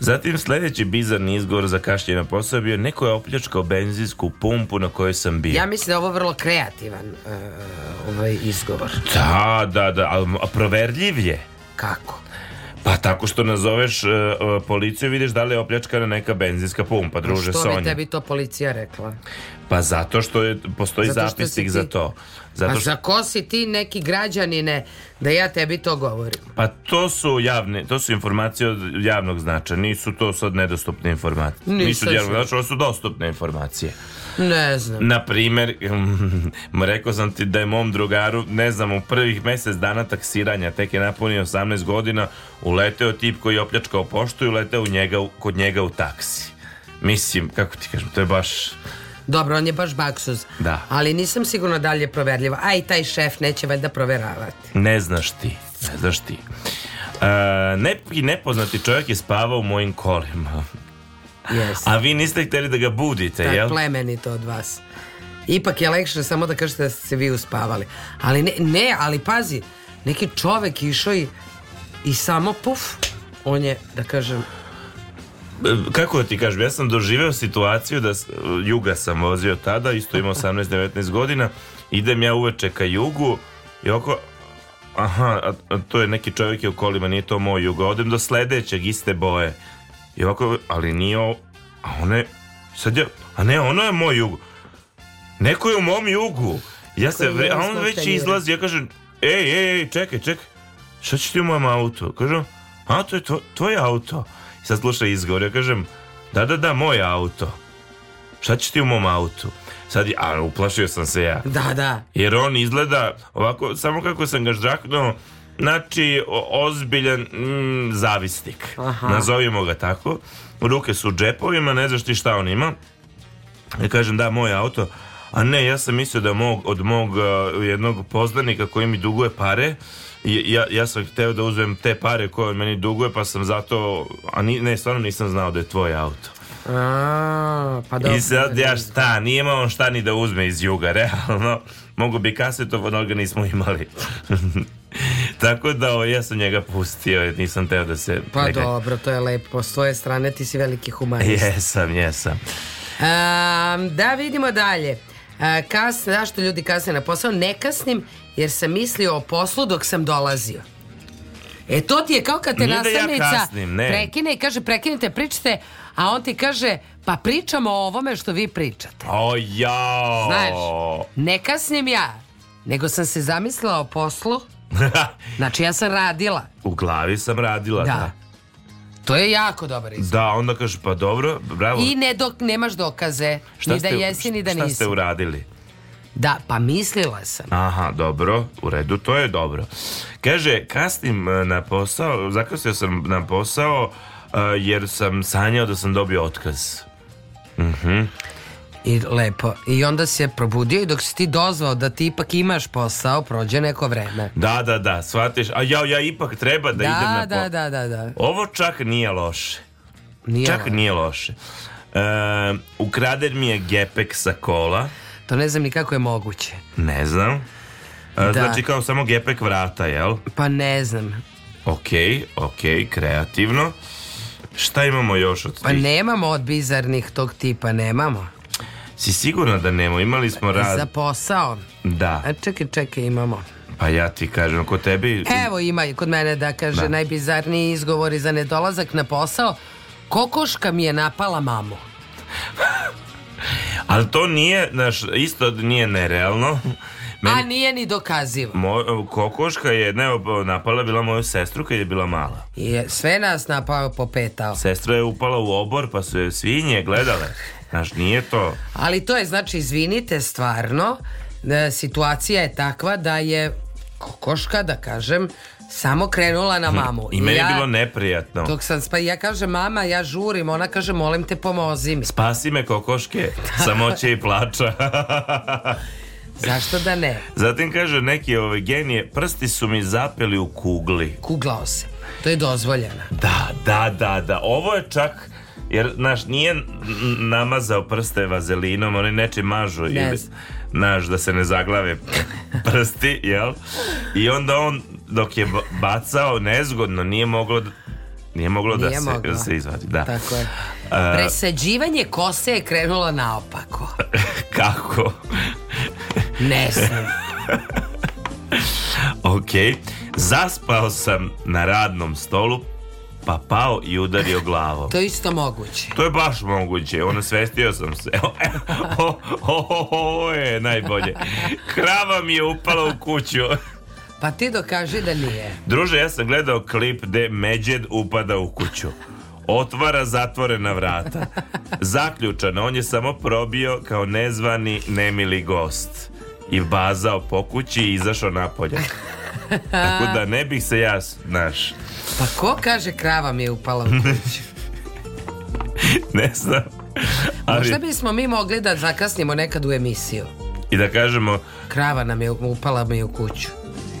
Zatim sledeći bizarni izgovor za kašljenje na posao je bio neko je opljačkao benzinsku pumpu na kojoj sam bio.
Ja mislim da
je
ovo vrlo kreativan uh, ovaj izgovor.
Da, da, da, a proverljiv je.
Kako?
Pa tako što nazoveš uh, policiju i vidiš da li je opljačkana neka benzinska pumpa, druže Sonja. Što
bi tebi to policija rekla?
Pa zato što je, postoji zato što zapisnik ti... za to.
Zato što... A za ko si ti neki građanine da ja tebi to govorim?
Pa to su javne, to su informacije od javnog značaja, nisu to sad nedostupne informacije. Nisu, nisu od javnog značaja, su dostupne informacije.
Ne znam.
Na primjer, mm, rekao sam ti da je mom drugaru, ne znam, u prvih mjesec dana taksiranja, tek je napunio 18 godina, uleteo tip koji je opljačkao poštu i uleteo u njega, kod njega u taksi. Mislim, kako ti kažem, to je baš...
Dobro, on je baš baksuz.
Da.
Ali nisam sigurno dalje proverljiva. A i taj šef neće valjda proveravati.
Ne znaš ti, ne znaš ti. E, neki nepoznati čovjek je spavao u mojim kolima.
Yes.
A vi niste htjeli da ga budite, Tako,
jel? to od vas. Ipak je lekše samo da kažete da ste se vi uspavali. Ali ne, ne ali pazi, neki čovjek išao i, i samo puf, on je, da kažem,
kako da ti kažem, ja sam doživeo situaciju da juga sam vozio tada, isto imao 18-19 godina, idem ja uveče ka jugu i oko, aha, a, a to je neki čovjek je u kolima, nije to moj juga, odem do sledećeg, iste boje. I oko, ali nije ovo, a one, je, sad ja, a ne, ono je moj jugo. Neko je u mom jugu. Ja se, a on već izlazi, ja kažem, ej, ej, ej, čekaj, čekaj, šta će ti u mojem autu? Kažem, a to je to, tvoje auto sad sluša izgovor. Ja kažem, da, da, da, moj auto. Šta ćeš ti u mom autu? Sad, a uplašio sam se ja.
Da, da.
Jer on izgleda ovako, samo kako sam ga ždraknuo, znači ozbiljan mm, zavisnik. Aha. Nazovimo ga tako. Ruke su u džepovima, ne znaš ti šta on ima. Ja kažem, da, moj auto. A ne, ja sam mislio da mog, od mog eh, jednog poznanika koji mi duguje pare, ja, ja sam hteo da uzmem te pare koje on meni duguje, pa sam zato, a ni, ne, stvarno nisam znao da je tvoj auto.
A, pa da, I
sad ja šta, nije imao šta ni da uzme iz juga, realno. Mogu bi kaseto, ali ga pa nismo imali. Tako da o, ja sam njega pustio jer nisam teo da se...
Pa nekaj... dobro, to je lepo. S tvoje strane ti si veliki humanist.
Jesam, jesam.
Um, da vidimo dalje. Kas, zašto ljudi kasne na posao? Ne kasnim jer sam mislio o poslu dok sam dolazio. E to ti je kao kad te Nije nastavnica
da ja prekine
i kaže prekinite, pričate, a on ti kaže pa pričamo o ovome što vi pričate.
O jao!
Znaš, ne kasnim ja, nego sam se zamislila o poslu. znači ja
sam radila. U glavi sam radila, da. da.
To je jako
dobar izbor. Da, onda kaže pa dobro, bravo.
I ne dok, nemaš dokaze, šta ni ste, da jesi, ni da nisi.
Šta ste uradili?
Da, pa mislila sam.
Aha, dobro, u redu, to je dobro. Kaže, kasnim e, na posao, zakasnio sam na posao, e, jer sam sanjao da sam dobio otkaz. Mhm. Uh -huh.
I lepo. I onda se probudio i dok si ti dozvao da ti ipak imaš posao, prođe neko vreme.
Da, da, da, shvatiš. A ja, ja ipak treba da, da idem na posao.
Da, da, da, da.
Ovo čak nije loše. Nije čak loše. nije loše. E, ukraden mi je gepek sa kola.
To ne znam ni kako je moguće.
Ne znam. E, da. Znači kao samo gepek vrata, jel?
Pa ne znam.
okej, ok, kreativno. Šta imamo još od pa
tih? Pa nemamo od bizarnih tog tipa, nemamo.
Si sigurno da nemo, imali smo rad... E,
za posao?
Da.
A e, čekaj, čekaj, imamo.
Pa ja ti kažem, kod tebi...
Evo ima i kod mene da kaže da. najbizarniji izgovori za nedolazak na posao. Kokoška mi je napala mamu.
Ali to nije, naš, isto nije nerealno.
Meni... A nije ni dokazivo.
Mo, kokoška je ne, napala bila moju sestru kad je bila mala. je,
sve nas napao popetao.
Sestra je upala u obor pa su je svinje gledale. Znaš, nije to...
Ali to je, znači, izvinite, stvarno, e, situacija je takva da je kokoška, da kažem, samo krenula na hm, mamu.
I meni ja, je bilo neprijatno. Dok
sam spa, ja kažem mama, ja žurim, ona kaže molim te pomozi mi.
Spasi me kokoške, samoće i plača.
Zašto da ne?
Zatim kaže neki ove ovaj, genije, prsti su mi zapeli u kugli.
Kuglao se. To je dozvoljeno.
Da, da, da, da. Ovo je čak Jer, znaš, nije namazao prste vazelinom, oni neče mažu yes. ili, znaš, da se ne zaglave prsti, jel? I onda on, dok je bacao nezgodno, nije moglo nije moglo da nije da, Se, da se izvadi, da. Tako je.
Presađivanje kose je krenulo naopako.
Kako?
ne znam.
ok. Zaspao sam na radnom stolu pa pao i udario glavom.
To je isto moguće.
To je baš moguće. Ono, svestio sam se. Ovo je e, najbolje. Krava mi je upala u kuću.
Pa ti dokaži da nije.
Druže, ja sam gledao klip gde Međed upada u kuću. Otvara zatvorena vrata. Zaključano, on je samo probio kao nezvani nemili gost. I bazao po kući i izašao napolje. Tako da ne bih se ja, znaš.
Pa ko kaže krava mi je upala u kuću?
ne znam.
Ali... Možda bismo mi mogli da zakasnimo nekad u emisiju.
I da kažemo...
Krava nam je upala mi u kuću.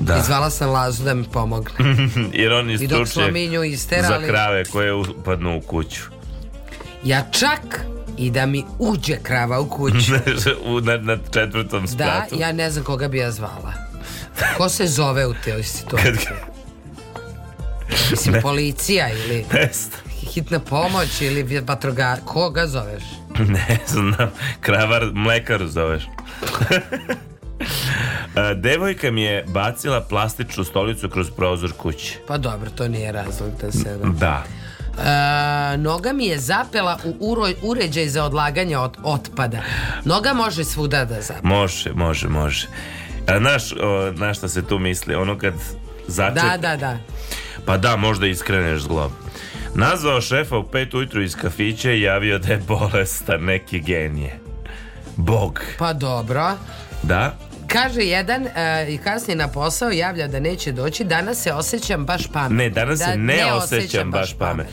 Da.
I zvala sam Lazu da mi pomogne.
Jer on je stručnjak za krave koje upadnu u kuću.
Ja čak i da mi uđe krava u kuću.
na, na četvrtom da, spratu.
Da, ja ne znam koga bi ja zvala. Ko se zove u toj situaciji? Mislim, ne. policija ili ne hitna pomoć ili vatroga... Koga zoveš?
Ne znam, kravar, mlekaru zoveš. Devojka mi je bacila plastičnu stolicu kroz prozor kuće.
Pa dobro, to nije razlog da se...
Da.
E, noga mi je zapela u uroj, uređaj za odlaganje od, otpada. Noga može svuda da zapela.
Može, može, može. Znaš o, na šta se tu misli? Ono kad začep...
Da, da, da.
Pa da, možda iskreneš zglob. Nazvao šefa u pet ujutru iz kafića i javio da je bolestan neki genije. Bog.
Pa dobro.
Da?
Kaže jedan e, i uh, kasnije na posao javlja da neće doći, danas se osjećam baš pamet.
Ne, danas
da,
se ne, ne osjećam baš pamet.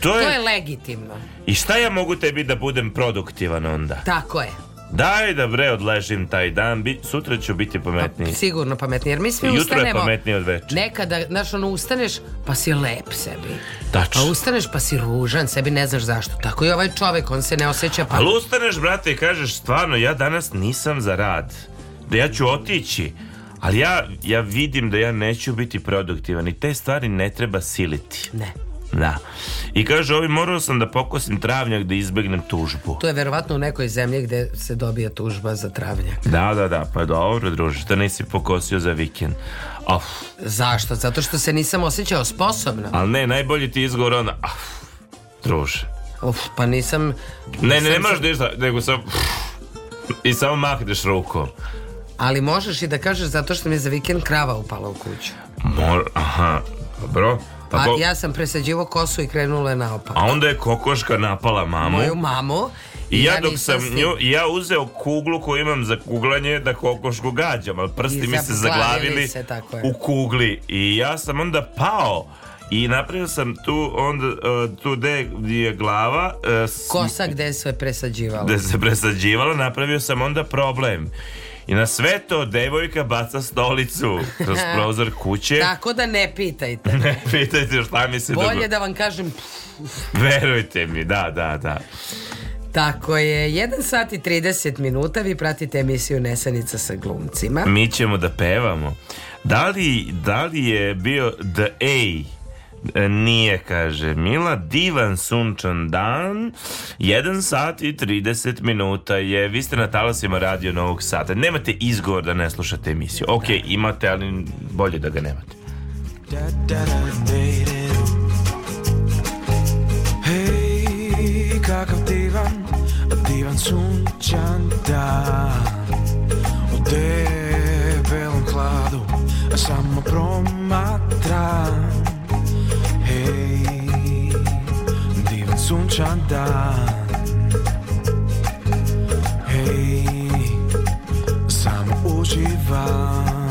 To je... to je legitimno.
I šta ja mogu tebi da budem produktivan onda?
Tako je.
Daj da bre odležim taj dan, bi, sutra ću biti pametniji. Pa,
sigurno pametniji, jer mi svi
Jutro
ustanemo. Jutro je
pametniji od večera.
Nekada, znaš, ono, ustaneš pa si lep sebi.
Tačno.
Pa ustaneš pa si ružan sebi, ne znaš zašto. Tako i ovaj čovek, on se ne osjeća
pa... Ali ustaneš, brate, i kažeš, stvarno, ja danas nisam za rad. Da ja ću otići. Ali ja, ja vidim da ja neću biti produktivan i te stvari ne treba siliti.
Ne.
Da. I kaže, ovi morao sam da pokosim travnjak da izbegnem tužbu. To
je verovatno u nekoj zemlji gde se dobija tužba za travnjak.
Da, da, da, pa dobro, druže, što nisi pokosio za vikend. Of.
Zašto? Zato što se nisam osjećao sposobno.
Ali ne, najbolji ti izgovor onda, af, druže.
Of, pa nisam...
Ne, ne, ne moraš ništa, nego sam... I samo mahneš rukom.
Ali možeš i da kažeš zato što mi je za vikend krava upala u kuću.
Mor, aha, dobro.
Pa A Tako- ja sam presađivo kosu i krenula je naopako.
A onda je kokoška napala mamu.
Moju mamu.
I ja dok sam s nju, ja uzeo kuglu koju imam za kuglanje da kokošku gađam, ali prsti mi se zaglavili se, tako je. u kugli i ja sam onda pao i napravio sam tu onda e, tu gde je glava e,
Kosa gde se presađivala.
gde se presađivala, napravio sam onda problem. I na sve to devojka baca stolicu kroz prozor kuće.
Tako da ne pitajte.
ne pitajte šta mi
se da Bolje dobro... da vam kažem...
Verujte mi, da, da, da.
Tako je, 1 sat i 30 minuta vi pratite emisiju Nesanica sa glumcima.
Mi ćemo da pevamo. Da li, da li je bio The A Nije, kaže Mila, divan sunčan dan, 1 sat i 30 minuta je, vi ste na talasima radio Novog sata, Nemate izgovor da ne slušate emisiju. Ok, imate, ali bolje da ga nemate.
Hej, kakav divan, divan sunčan dan, u debelom hladu, samo promatram nessun cianta Hey, samo uživam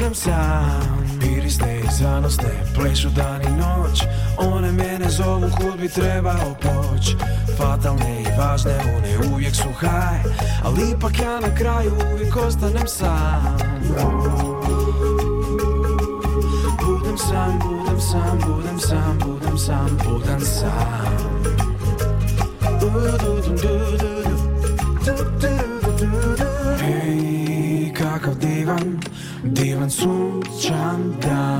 sanjam sam Piriste i zanosne, plešu dan i noć One mene zovu kud bi trebao poć Fatalne i važne, one uvijek su haj Ali ipak ja na kraju uvijek ostanem sam Budem sam, budem sam, budem sam, budem sam, budem sam, budem sam. Divan sunčan dan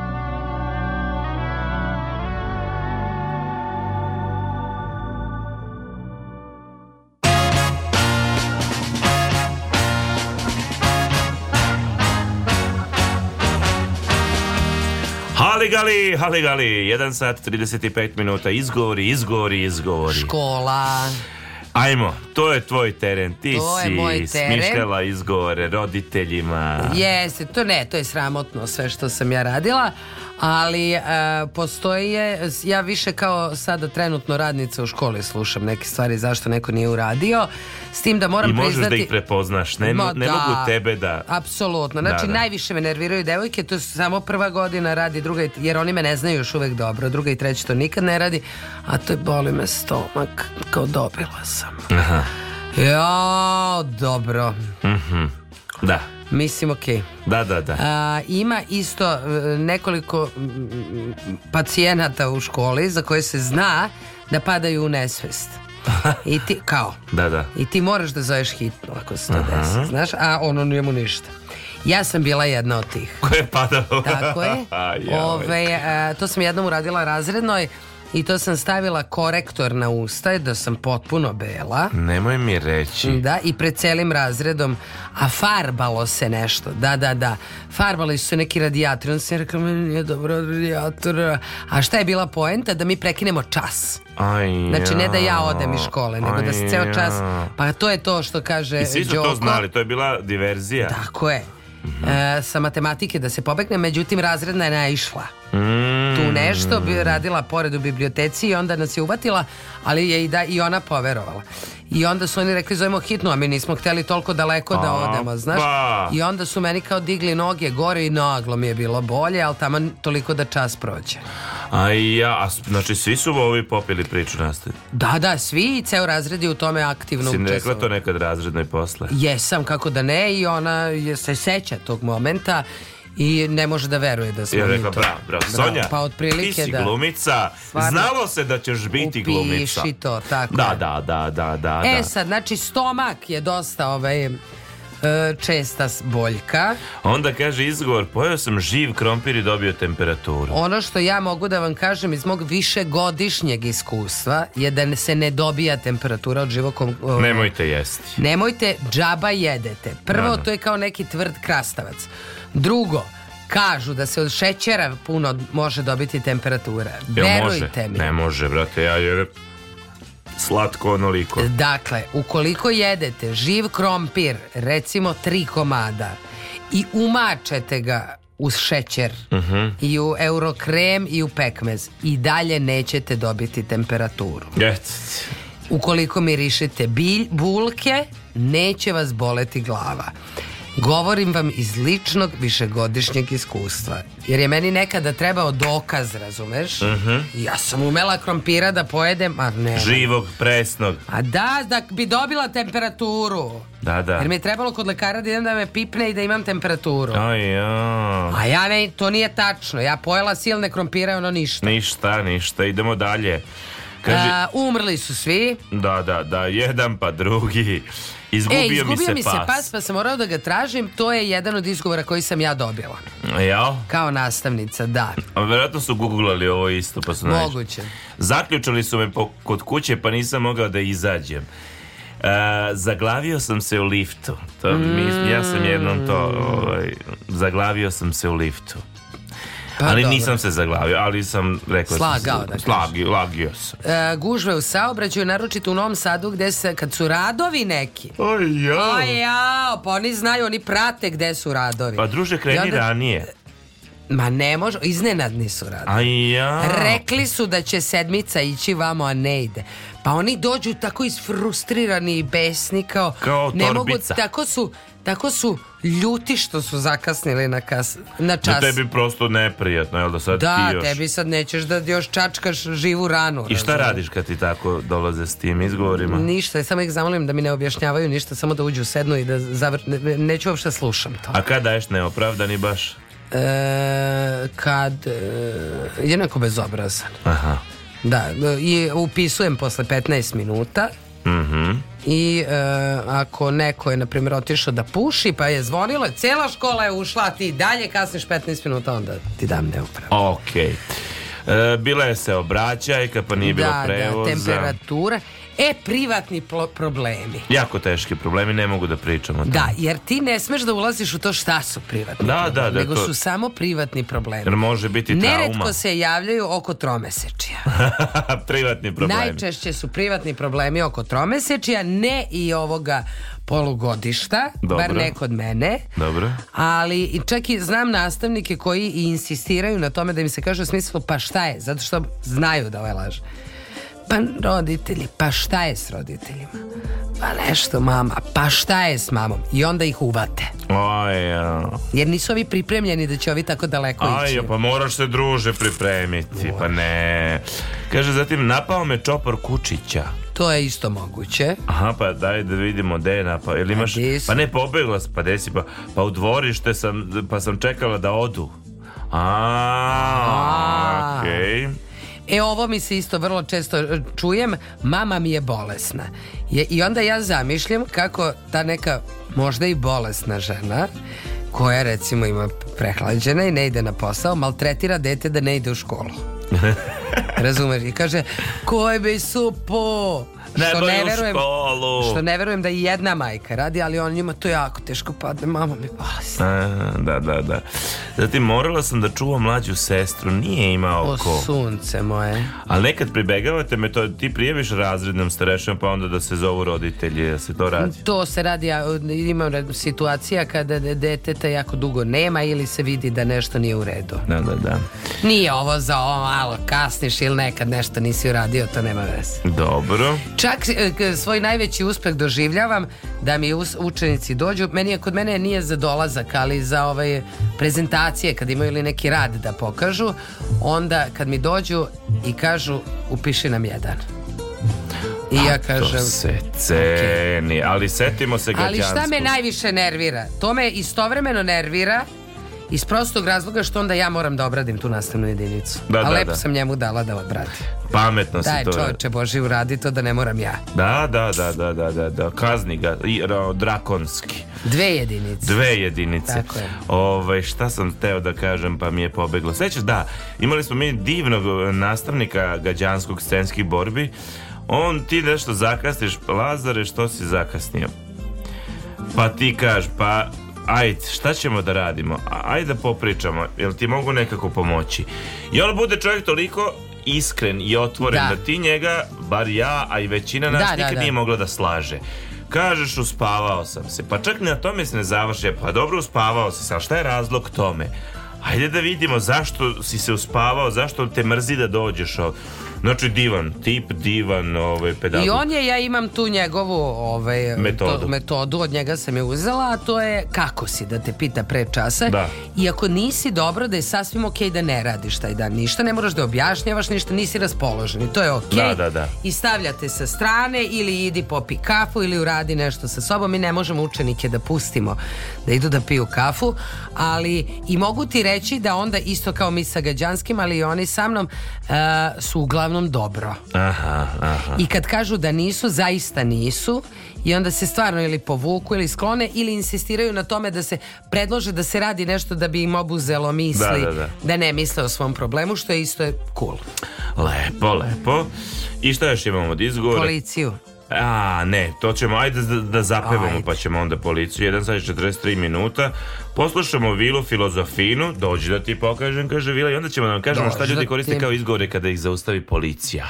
Haligali, haligali, 1 sat 35 minuta, izgovori, izgovori, izgovori.
Škola.
Ajmo, to je tvoj
teren,
ti
to
si je moj teren. smišljala izgovore roditeljima.
Jeste, to ne, to je sramotno sve što sam ja radila, ali e, je, ja više kao sada trenutno radnica u školi slušam neke stvari zašto neko nije uradio, s tim da moram I možeš da
priznati... da ih prepoznaš, ne, Ma, ne da, mogu tebe da...
Apsolutno, da, znači da, da. najviše me nerviraju devojke, to je samo prva godina radi, druga, jer oni me ne znaju još uvek dobro, druga i treća to nikad ne radi, a to je boli me stomak, kao dobila sam.
Aha.
Ja, dobro. Mm
-hmm. Da.
Mislim, ok.
Da, da, da.
A, ima isto e, nekoliko pacijenata u školi za koje se zna da padaju u nesvest. I ti, kao.
da, da.
I ti moraš da zoveš hitno ako se to desi, znaš, a ono njemu ništa. Ja sam bila jedna od tih.
Ko je padao?
Tako je. a, Ove, a, e, to sam jednom uradila razrednoj i to sam stavila korektor na usta da sam potpuno bela.
Nemoj mi reći.
Da, i pred celim razredom, a farbalo se nešto. Da, da, da. Farbali su se neki radijatori. On sam rekao, meni nije dobro od A šta je bila poenta? Da mi prekinemo čas.
Aj,
znači, ne da ja odem iz škole, nego da aj, da se ceo čas... Pa to je to što kaže I svi su
to
znali,
to je bila diverzija.
Tako je uh sa matematike da se pobegne, međutim razredna je naišla.
Mm.
Tu nešto bi radila pored u biblioteci i onda nas je uvatila, ali je i da i ona poverovala. I onda su oni rekli zovemo hitnu, a mi nismo hteli toliko daleko da odemo, znaš? Pa. I onda su meni kao digli noge gore i naglo mi je bilo bolje, ali tamo toliko da čas prođe.
A ja, a, znači svi su ovi popili priču nastavi.
Da, da, svi i ceo razred je u tome aktivno
učestvovao. Si rekla to nekad razredno i posle?
Jesam, kako da ne, i ona se seća tog momenta i ne može da veruje da smo
ja, mi rekla, to. Bravo, bravo. Sonja, pa otprilike, ti si da. glumica. Stvarno, Znalo se da ćeš biti glumica. Upiši
to, tako
da,
je.
Da, da, da, da,
E da. sad, znači stomak je dosta ovaj, e, česta boljka.
Onda kaže izgovor, pojao sam živ krompir i dobio temperaturu.
Ono što ja mogu da vam kažem iz mog višegodišnjeg iskustva je da se ne dobija temperatura od živog...
Nemojte jesti.
Nemojte, džaba jedete. Prvo, Ano. Da, to je kao neki tvrd krastavac. Drugo, kažu da se od šećera puno može dobiti temperatura. Evo, Verujte može. mi.
Ne može, brate, ja jer slatko onoliko.
Dakle, ukoliko jedete živ krompir, recimo tri komada, i umačete ga u šećer uh
mhm. -huh.
i u eurokrem i u pekmez i dalje nećete dobiti temperaturu.
Yes.
Ukoliko mirišete bilj, bulke, neće vas boleti glava. Govorim vam iz ličnog višegodišnjeg iskustva. Jer je meni nekada trebao dokaz, razumeš? Uh
mhm. -huh.
Ja sam umela krompira da pojedem, a ne.
Živog, presnog.
A da, da bi dobila temperaturu.
Da, da.
Jer mi je trebalo kod lekara da idem da me pipne i da imam temperaturu.
Aj, ja.
A ja ne, to nije tačno. Ja pojela silne krompire, ono ništa.
Ništa, ništa. Idemo dalje.
Kaži... A, umrli su svi.
Da, da, da. Jedan pa drugi. Izgubio, e, izgubio mi, se, pas. pas,
pa sam morao da ga tražim. To je jedan od izgovora koji sam ja dobila.
Jao?
Kao nastavnica, da.
A verovatno su googlali ovo isto, pa su
Moguće. Navišli.
Zaključali su me po, kod kuće, pa nisam mogao da izađem. Uh, zaglavio sam se u liftu. To, mm. mi, ja sam jednom to... Ovaj, zaglavio sam se u liftu. Pa, ali dobro. nisam se zaglavio, ali sam rekao
slagao
da dakle.
slagi, lagio sam. E, gužve u saobraćaju, naročito u Novom Sadu gde se, kad su radovi neki.
Oj jao.
Oj jao, pa oni znaju, oni prate gde su radovi.
Pa druže, kreni onda... ranije.
Ma ne može, iznenadni su radovi.
Ja.
Rekli su da će sedmica ići vamo, a ne ide. Pa oni dođu tako isfrustrirani i besni kao,
kao ne mogu,
tako su, tako su ljuti što su zakasnili na, kas, na
čas. Da tebi prosto neprijatno, jel da sad
da,
ti još...
tebi sad nećeš da još čačkaš živu ranu.
I šta radiš kad ti tako dolaze s tim izgovorima?
Ništa, samo ih zamolim da mi ne objašnjavaju ništa, samo da uđu sednu i da zavr... Ne, neću uopšte da slušam to.
A kad daješ neopravdani baš?
E, kad... E, jednako bezobrazan.
Aha.
Da, i upisujem posle 15 minuta
Mhm. Mm
i e, ako neko je na primjer otišao da puši pa je zvonilo cela škola je ušla ti dalje kasniš 15 minuta onda ti dam neupravo
ok e, bila je se obraćajka pa nije da, bilo da, prevoza da,
temperatura E, privatni problemi.
Jako teški problemi, ne mogu da pričam o da,
tome. Da, jer ti ne smeš da ulaziš u to šta su privatni
da,
problemi,
da, da,
nego to... su samo privatni problemi. Jer
može biti
trauma. Neretko se javljaju oko tromesečija.
privatni problemi.
Najčešće su privatni problemi oko tromesečija, ne i ovoga polugodišta, Dobro. bar ne kod mene.
Dobro.
Ali čak i znam nastavnike koji insistiraju na tome da im se kaže u smislu pa šta je, zato što znaju da ovaj laže. Pa roditelji, pa šta je s roditeljima? Pa nešto mama, pa šta je s mamom? I onda ih uvate.
Aj, ja.
Jer nisu ovi pripremljeni da će ovi tako daleko
Aj,
ići. Aj,
pa moraš se druže pripremiti, pa Moraš. pa ne. Kaže, zatim napao me čopor kučića.
To je isto moguće.
Aha, pa daj da vidimo gde je napao. Jel pa imaš, gde pa ne, pobegla, sam, pa desi, pa, pa u dvorište sam, pa sam čekala da odu. A, okej.
E ovo mi se isto vrlo često e, čujem, mama mi je bolesna. Je, I onda ja zamišljam kako ta neka možda i bolesna žena koja recimo ima prehlađena i ne ide na posao, maltretira dete da ne ide u školu. Razumeš? I kaže, koji bi supo,
što ne verujem, školu.
Što
ne
verujem da i jedna majka radi, ali on njima to jako teško padne. Mama mi pasi.
A, da, da, da. Zatim morala sam da čuva mlađu sestru. Nije imao ko. O
sunce moje.
Ali nekad pribegavate me to, ti prijeviš razrednom starešom pa onda da se zovu roditelji, da se to radi.
To se radi, ja, imam situacija kada deteta jako dugo nema ili se vidi da nešto nije u redu.
Da, da, da.
Nije ovo za ovo malo kasniš ili nekad nešto nisi uradio, to nema veze.
Dobro.
Čak e, svoj najveći uspeh doživljavam da mi učenici dođu. Meni je, kod mene nije za dolazak, ali za ove prezentacije, kad imaju li neki rad da pokažu, onda kad mi dođu i kažu upiši nam jedan. I ja kažem...
To se ceni, okay. ali setimo se
gađanskog.
Ali šta
me najviše nervira? To me istovremeno nervira Iz prostog razloga što onda ja moram da obradim tu nastavnu jedinicu. Da, A da, lepo da. sam njemu dala da obradi.
Pametno Daj, si
to. Daj čoče Boži uradi to da ne moram ja.
Da, da, da, da, da, da, da. Kazni ga, I, drakonski.
Dve jedinice.
Dve jedinice.
Tako je.
Ove, ovaj, šta sam teo da kažem pa mi je pobeglo. Sećaš da, imali smo mi divnog e, nastavnika gađanskog scenskih borbi. On ti nešto zakasniš, Lazare, što si zakasnio? Pa ti kaš, pa ajde, šta ćemo da radimo? Ajde da popričamo, jel ti mogu nekako pomoći? I on bude čovjek toliko iskren i otvoren da, da ti njega, bar ja, a i većina nas da, da, nikad da, nije mogla da slaže. Kažeš uspavao sam se, pa čak ni na tome se ne završe, pa dobro uspavao si se, ali šta je razlog tome? Ajde da vidimo zašto si se uspavao, zašto te mrzi da dođeš ovdje. Znači divan, tip divan ovaj,
pedagog. I on je, ja imam tu njegovu ovaj, metodu. To, metodu, od njega sam je uzela, a to je kako si da te pita pre časa.
Da.
I ako nisi dobro, da je sasvim okay da ne radiš taj dan ništa, ne moraš da objašnjavaš ništa, nisi raspoložen i to je ok.
Da, da, da.
I stavljate sa strane ili idi popi kafu ili uradi nešto sa sobom. Mi ne možemo učenike da pustimo da idu da piju kafu, ali i mogu ti reći da onda isto kao mi sa gađanskim, ali i oni sa mnom uh, su uglavnom uglavnom dobro.
Aha, aha.
I kad kažu da nisu, zaista nisu i onda se stvarno ili povuku ili sklone ili insistiraju na tome da se predlože da se radi nešto da bi im obuzelo misli,
da, da, da.
da ne misle o svom problemu, što je isto je cool.
Lepo, lepo. I šta još imamo od izgovora?
Policiju.
A, ne, to ćemo, ajde da, da zapevamo ajde. pa ćemo onda policiju. 1 sat 43 minuta. Poslušamo Vilu Filozofinu, dođi da ti pokažem, kaže Vila, i onda ćemo da vam kažemo šta da ljudi koriste kao izgovore kada ih zaustavi policija.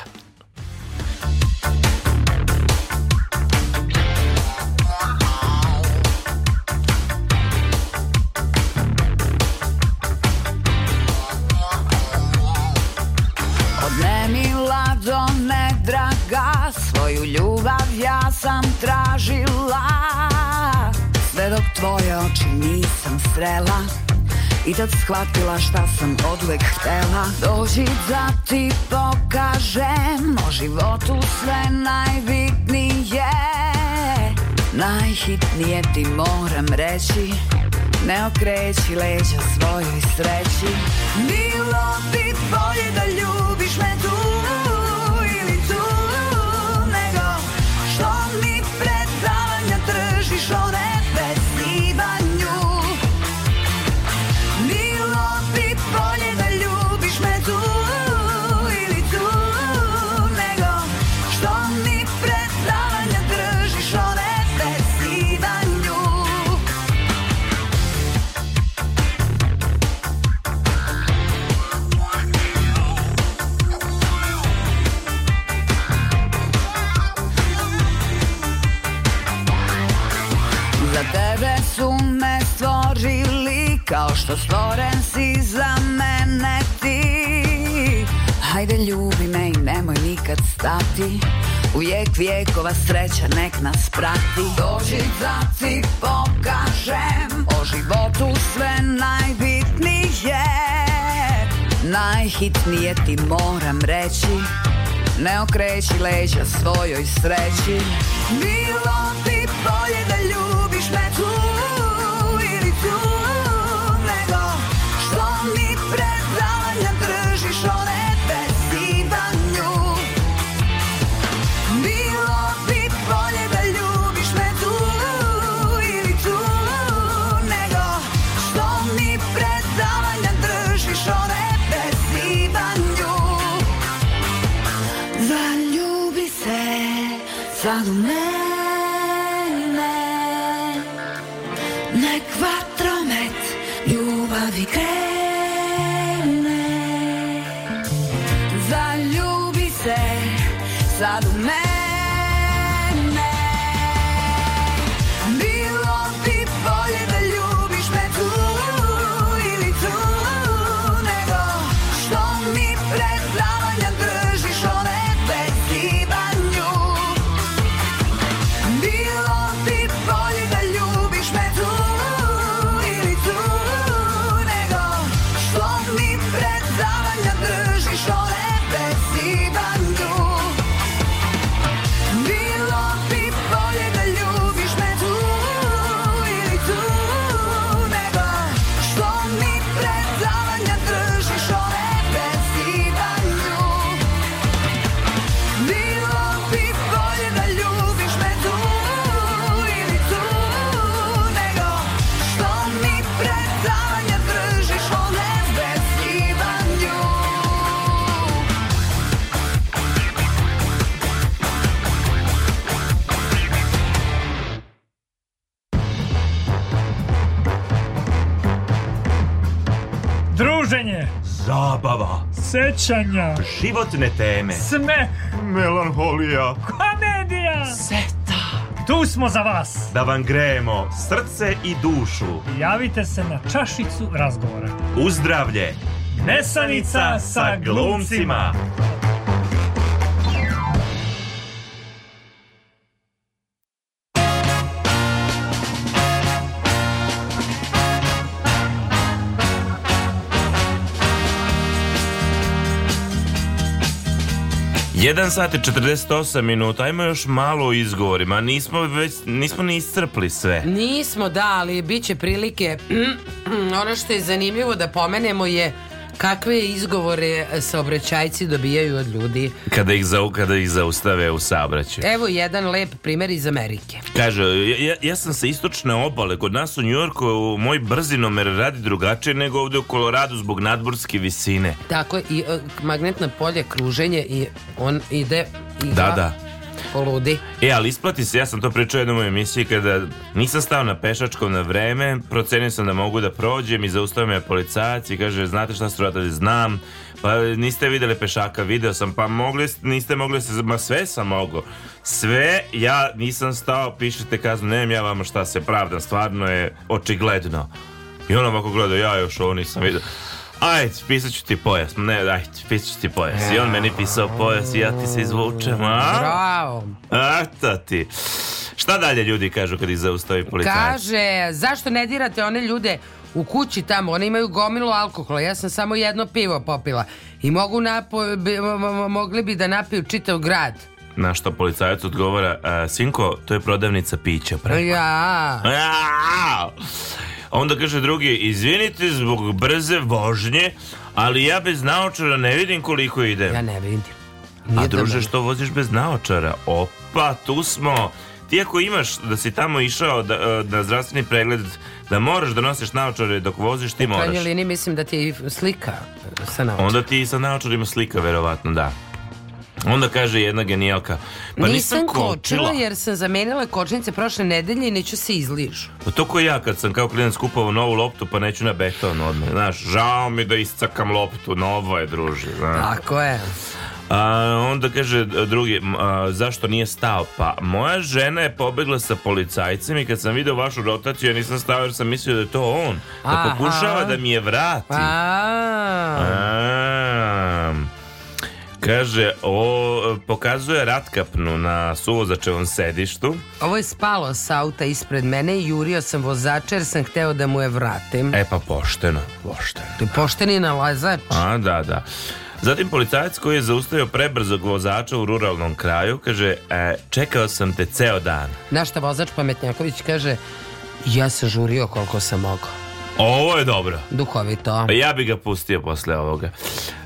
srela i tad shvatila šta sam odvek htela Dođi da ti pokažem O životu sve najbitnije Najhitnije ti moram reći Ne okreći leđa svojoj sreći Bilo bi bolje da ljubiš me tu Kao što stvoren si za mene ti Hajde ljubi me i nemoj nikad stati Uvijek vijekova sreća nek nas prati Dođi da ti pokažem O životu sve najbitnije Najhitnije ti moram reći Ne okreći leđa svojoj sreći Bilo ti bolje da ljubi
sećanja,
životne teme,
sme, melanholija, komedija,
seta.
Tu smo za vas.
Da vam grejemo srce i dušu.
Javite se na čašicu razgovora.
Uzdravlje.
Nesanica sa glumcima.
1 sat i 48 minuta, ajmo još malo o izgovorima, nismo, već, nismo ni iscrpli sve.
Nismo, da, ali bit će prilike. ono što je zanimljivo da pomenemo je kakve izgovore saobraćajci dobijaju od ljudi
kada ih, zau, kada ih zaustave u saobraćaju.
Evo jedan lep primer iz Amerike.
Kaže, ja, ja sam sa istočne obale, kod nas u Njujorku moj brzinomer radi drugačije nego ovde u Koloradu zbog nadborske visine.
Tako i e, magnetno polje kruženje i on ide igra
da, da.
Poludi.
E, ali isplati se, ja sam to pričao jednom u emisiji kada nisam stao na pešačkom na vreme, procenio sam da mogu da prođem i zaustavio me policajac i kaže, znate šta ste uradili, znam, pa niste videli pešaka, video sam, pa mogli, niste mogli se, ma sve sam mogao. Sve, ja nisam stao, pišete kaznu, nemam ja vama šta se pravdam, stvarno je očigledno. I on ovako gleda, ja još ovo nisam vidio ajde, pisat ću ti pojas. Ne, ajde, pisat ću ti pojas. I on meni pisao pojas i ja ti se izvučem. A?
Bravo.
Eto ti. Šta dalje ljudi kažu kad ih zaustavi policajac?
Kaže, zašto ne dirate one ljude u kući tamo, oni imaju gomilu alkohola, ja sam samo jedno pivo popila i mogu napo, bi, mogli bi da napiju čitav grad.
Na što policajac odgovara, e, sinko, to je prodavnica pića.
Prema. Ja.
ja. A onda kaže drugi, izvinite zbog brze vožnje, ali ja bez naočara ne vidim koliko ide.
Ja ne vidim.
Nije A druže, što voziš bez naočara? Opa, tu smo. Ti ako imaš da si tamo išao da, e, na zdravstveni pregled, da moraš da nosiš naočare dok voziš, ti moraš. U krajnjoj
liniji mislim da ti je slika sa
naočarima. Onda ti sa naočarima slika, verovatno, da. Onda kaže jedna genijalka pa Nisam, nisam
kočila.
kočila
jer sam zamenila kočnice prošle nedelje i neću se izližu
Pa to ko ja kad sam kao klijent kupovao novu loptu pa neću na beton odmah Znaš, žao mi da iscakam loptu, novo
je
druži znaš. Tako je a, onda kaže drugi, a, zašto nije stao? Pa moja žena je pobegla sa policajcem i kad sam video vašu rotaciju, ja nisam stao jer sam mislio da je to on. Da Aha. pokušava da mi je vrati. A. Pa. A. Kaže, o, pokazuje ratkapnu na suvozačevom sedištu.
Ovo je spalo s auta ispred mene i jurio sam vozača jer sam hteo da mu je vratim.
E pa pošteno, pošteno.
To je pošteni nalazač.
A, da, da. Zatim policajac koji je zaustavio prebrzog vozača u ruralnom kraju kaže, e, čekao sam te ceo dan.
Znaš šta vozač pametnjaković kaže, ja sam žurio koliko sam mogao.
Ovo je dobro.
Duhovito.
Pa ja bi ga pustio posle ovoga.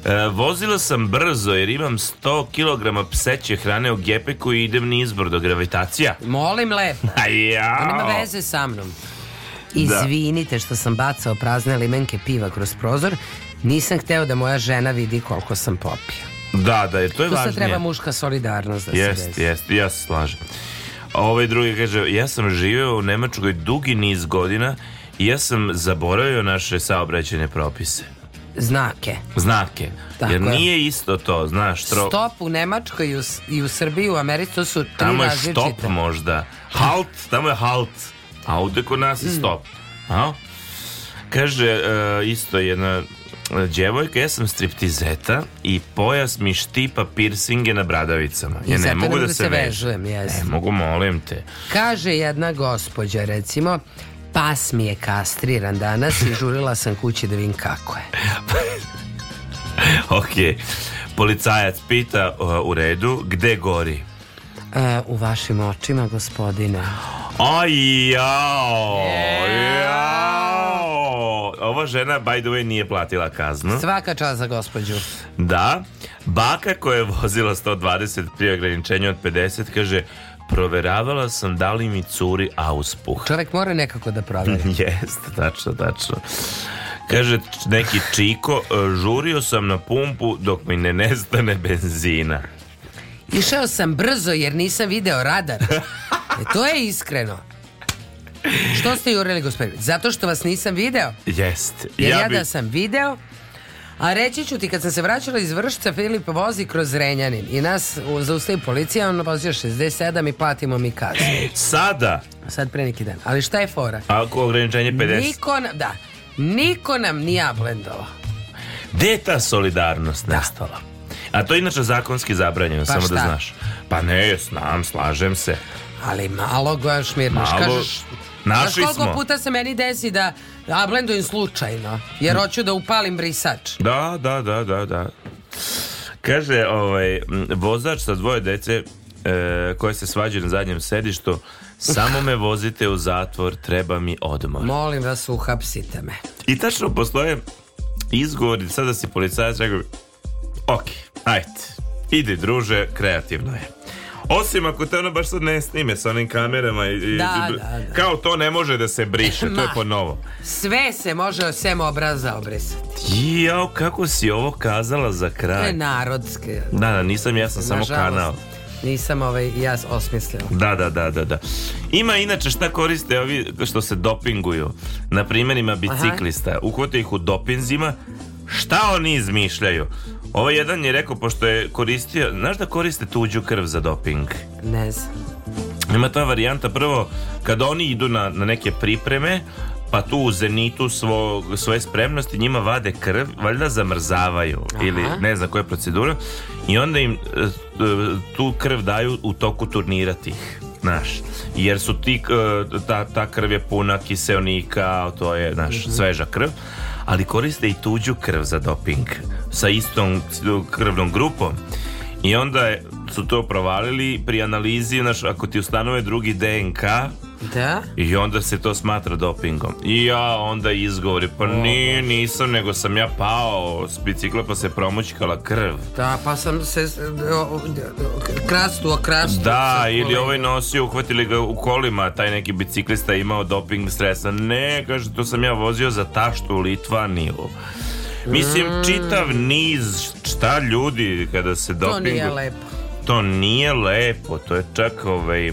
E, vozila sam brzo jer imam 100 kg pseće hrane u gepeku i idem nizbrdo do gravitacija.
Molim lepo.
A ja. To nema
veze sa mnom. Da. Izvinite što sam bacao prazne limenke piva kroz prozor. Nisam hteo da moja žena vidi koliko sam popio.
Da, da, jer to je tu
važnije. Tu sad treba muška solidarnost da
jest,
se
desi. Jest, ja se slažem. A ovaj drugi kaže, ja sam živio u Nemačkoj dugi niz godina ja sam zaboravio naše saobraćene propise.
Znake.
Znake. Tako Jer je. nije isto to, znaš. Tro...
Stop u Nemačkoj i u, i u Srbiji, u Americi, to su tri
Tamo je stop možda. Halt, tamo je halt. A ovde kod nas je mm. stop. Mm. A? Kaže, uh, isto jedna e, djevojka, ja sam striptizeta i pojas mi štipa pirsinge na bradavicama. Ja ne mogu da, da,
se
vežujem.
jesam.
Ne e, mogu, molim te.
Kaže jedna gospođa, recimo, pas mi je kastriran danas i žurila sam kući da vidim kako je.
ok, policajac pita uh, u redu, gde gori?
Uh, u vašim očima, gospodine.
Aj, jao, jao. Ova žena, by the way, nije platila kaznu.
Svaka čast za gospođu.
Da. Baka koja je vozila 120 pri ograničenju od 50, kaže, proveravala sam da li mi curi auspuh.
Čovek mora nekako da
proveri. Jeste, tačno, tačno. Kaže neki čiko, e, žurio sam na pumpu dok mi ne nestane benzina.
Išao sam brzo jer nisam video radar. E, to je iskreno. Što ste jurili, gospodine? Zato što vas nisam video? Jeste. Jer ja, ja bi... da sam video, A reći ću ti kad sam se vraćala iz Vršca Filip vozi kroz Renjanin i nas zaustavi policija, on vozio 67 i platimo mi kaznu. E,
sada?
Sad pre neki dan. Ali šta je fora?
Ako ograničenje 50.
Niko, da, niko nam nije ablendovao.
Gde ta solidarnost nestala? Da. A to je inače zakonski zabranjeno, pa samo da šta? da znaš. Pa ne, znam, slažem se.
Ali malo gojaš mirno. Malo,
kažeš, našli znaš
koliko
smo.
puta se meni desi da A blendujem slučajno, jer hoću da upalim brisač.
Da, da, da, da, da. Kaže, ovaj, vozač sa dvoje dece e, koje se svađaju na zadnjem sedištu, samo me vozite u zatvor, treba mi odmor.
Molim vas, uhapsite me.
I tačno postoje izgovori, sada si policajac, rekao, ok, ajte, idi druže, kreativno je. Osim ako te ono baš sad ne snime sa onim kamerama i,
da,
i
da, da.
kao to ne može da se briše, to je po novo.
Sve se može sem obraza obrisati.
Jao, kako si ovo kazala za kraj? To je
narodske.
Da, da, nisam ja sam samo kanal.
Nisam ovaj ja osmislio.
Da, da, da, da, da. Ima inače šta koriste ovi što se dopinguju. Na primjerima biciklista. Uhvate ih u dopinzima. Šta oni izmišljaju? Ovo ovaj jedan je rekao, pošto je koristio... Znaš da koriste tuđu krv za doping?
Ne
znam. Ima ta varijanta prvo, kada oni idu na, na neke pripreme, pa tu u zenitu svo, svoje spremnosti njima vade krv, valjda zamrzavaju Aha. ili ne znam koja je procedura i onda im e, tu krv daju u toku turnira tih naš, jer su ti e, ta, ta krv je puna kiselnika, to je naš, mhm. sveža krv ali koriste i tuđu krv za doping sa istom krvnom grupom I onda su to provalili pri analizi, znaš, ako ti ustanove drugi DNK, da? I onda se to smatra dopingom. I ja onda izgovori, pa nije, nisam, nego sam ja pao s bicikla pa se promućkala krv.
Da, pa sam se krastu, krastu.
Da, ili ovaj nosio, uhvatili ga u kolima, taj neki biciklista imao doping stresa. Ne, kaže, to sam ja vozio za taštu u Litvaniju. Mislim, mm. čitav niz šta ljudi kada se dopingu... To nije lepo.
To
nije lepo, to je čak ovaj,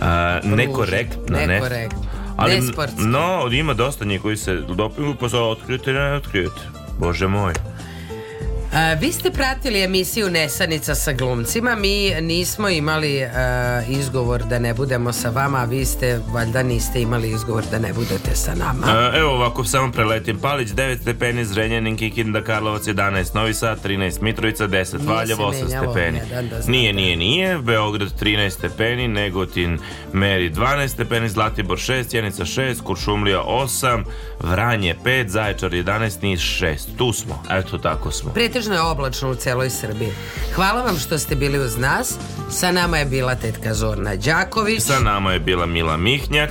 a, nekorektno,
ne? Nekorektno. Ali,
Nesportski. no, ima dosta njih koji se dopingu, pa se otkrijete ili ne otkrijete. Bože moj.
A, vi ste pratili emisiju Nesanica sa glumcima Mi nismo imali a, izgovor da ne budemo sa vama Vi ste, valjda niste imali izgovor da ne budete sa nama a,
Evo ovako, samo preletim Palić 9 stepeni, Zrenjanin, Kikinda, Karlovac 11 Novi Sad, 13 Mitrovica, 10 nije Valjevo, 8 stepeni jedan, da Nije, nije, nije Beograd 13 stepeni, Negotin, Meri 12 stepeni Zlatibor 6, Jenica 6, Kuršumlija 8 Vranje 5, Zaječar 11, Niš 6 Tu smo, eto tako smo Prijeti
pretežno je oblačno u celoj Srbiji. Hvala vam što ste bili uz nas. Sa nama je bila tetka Zorna Đaković.
Sa nama je bila Mila Mihnjak.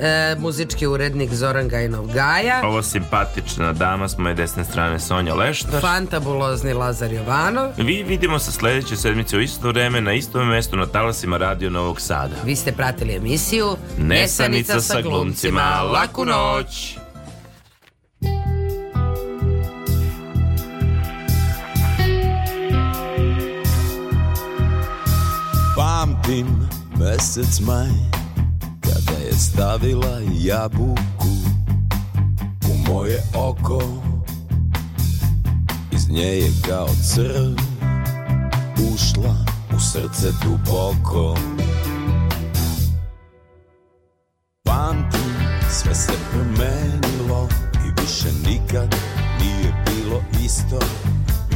E, muzički urednik Zoran Gajnov Gaja.
Ovo simpatična dama s moje desne strane Sonja Leštar.
Fantabulozni Lazar Jovanov.
Vi vidimo se sledeće sedmice u isto vreme na istom mestu na talasima Radio Novog Sada.
Vi ste pratili emisiju
Nesanica, Nesanica sa glumcima. Laku noć!
Pamtim mesec maj Kada je stavila jabuku U moje oko Iz nje je kao crv Ušla u srce duboko Pamtim sve se promenilo I više nikad nije bilo isto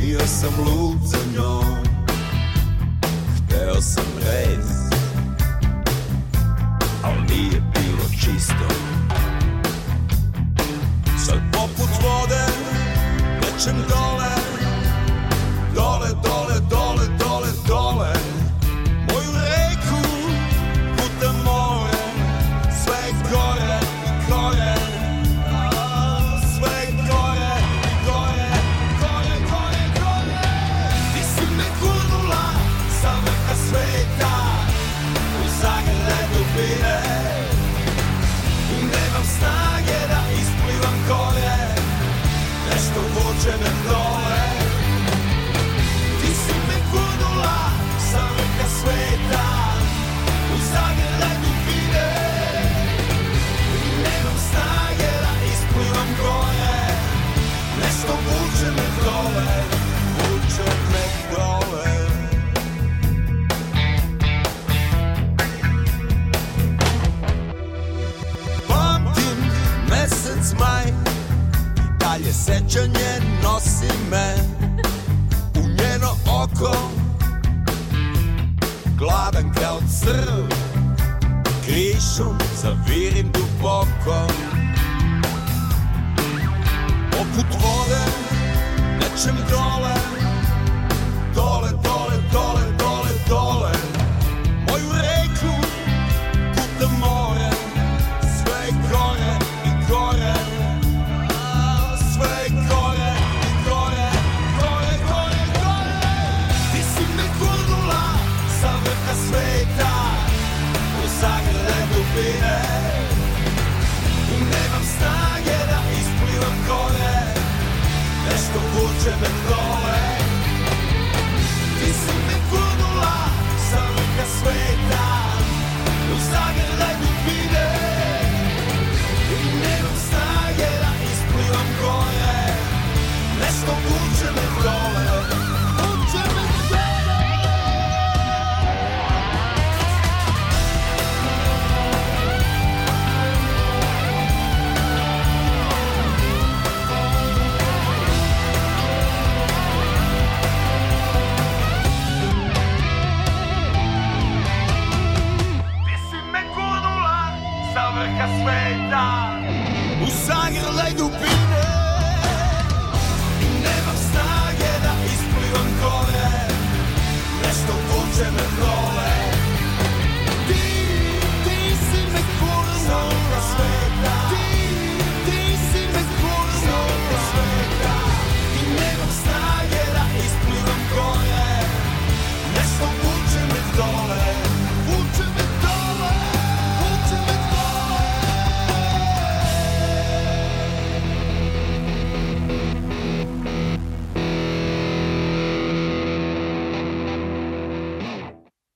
Bio sam lud za njom Hteo sam reći And dole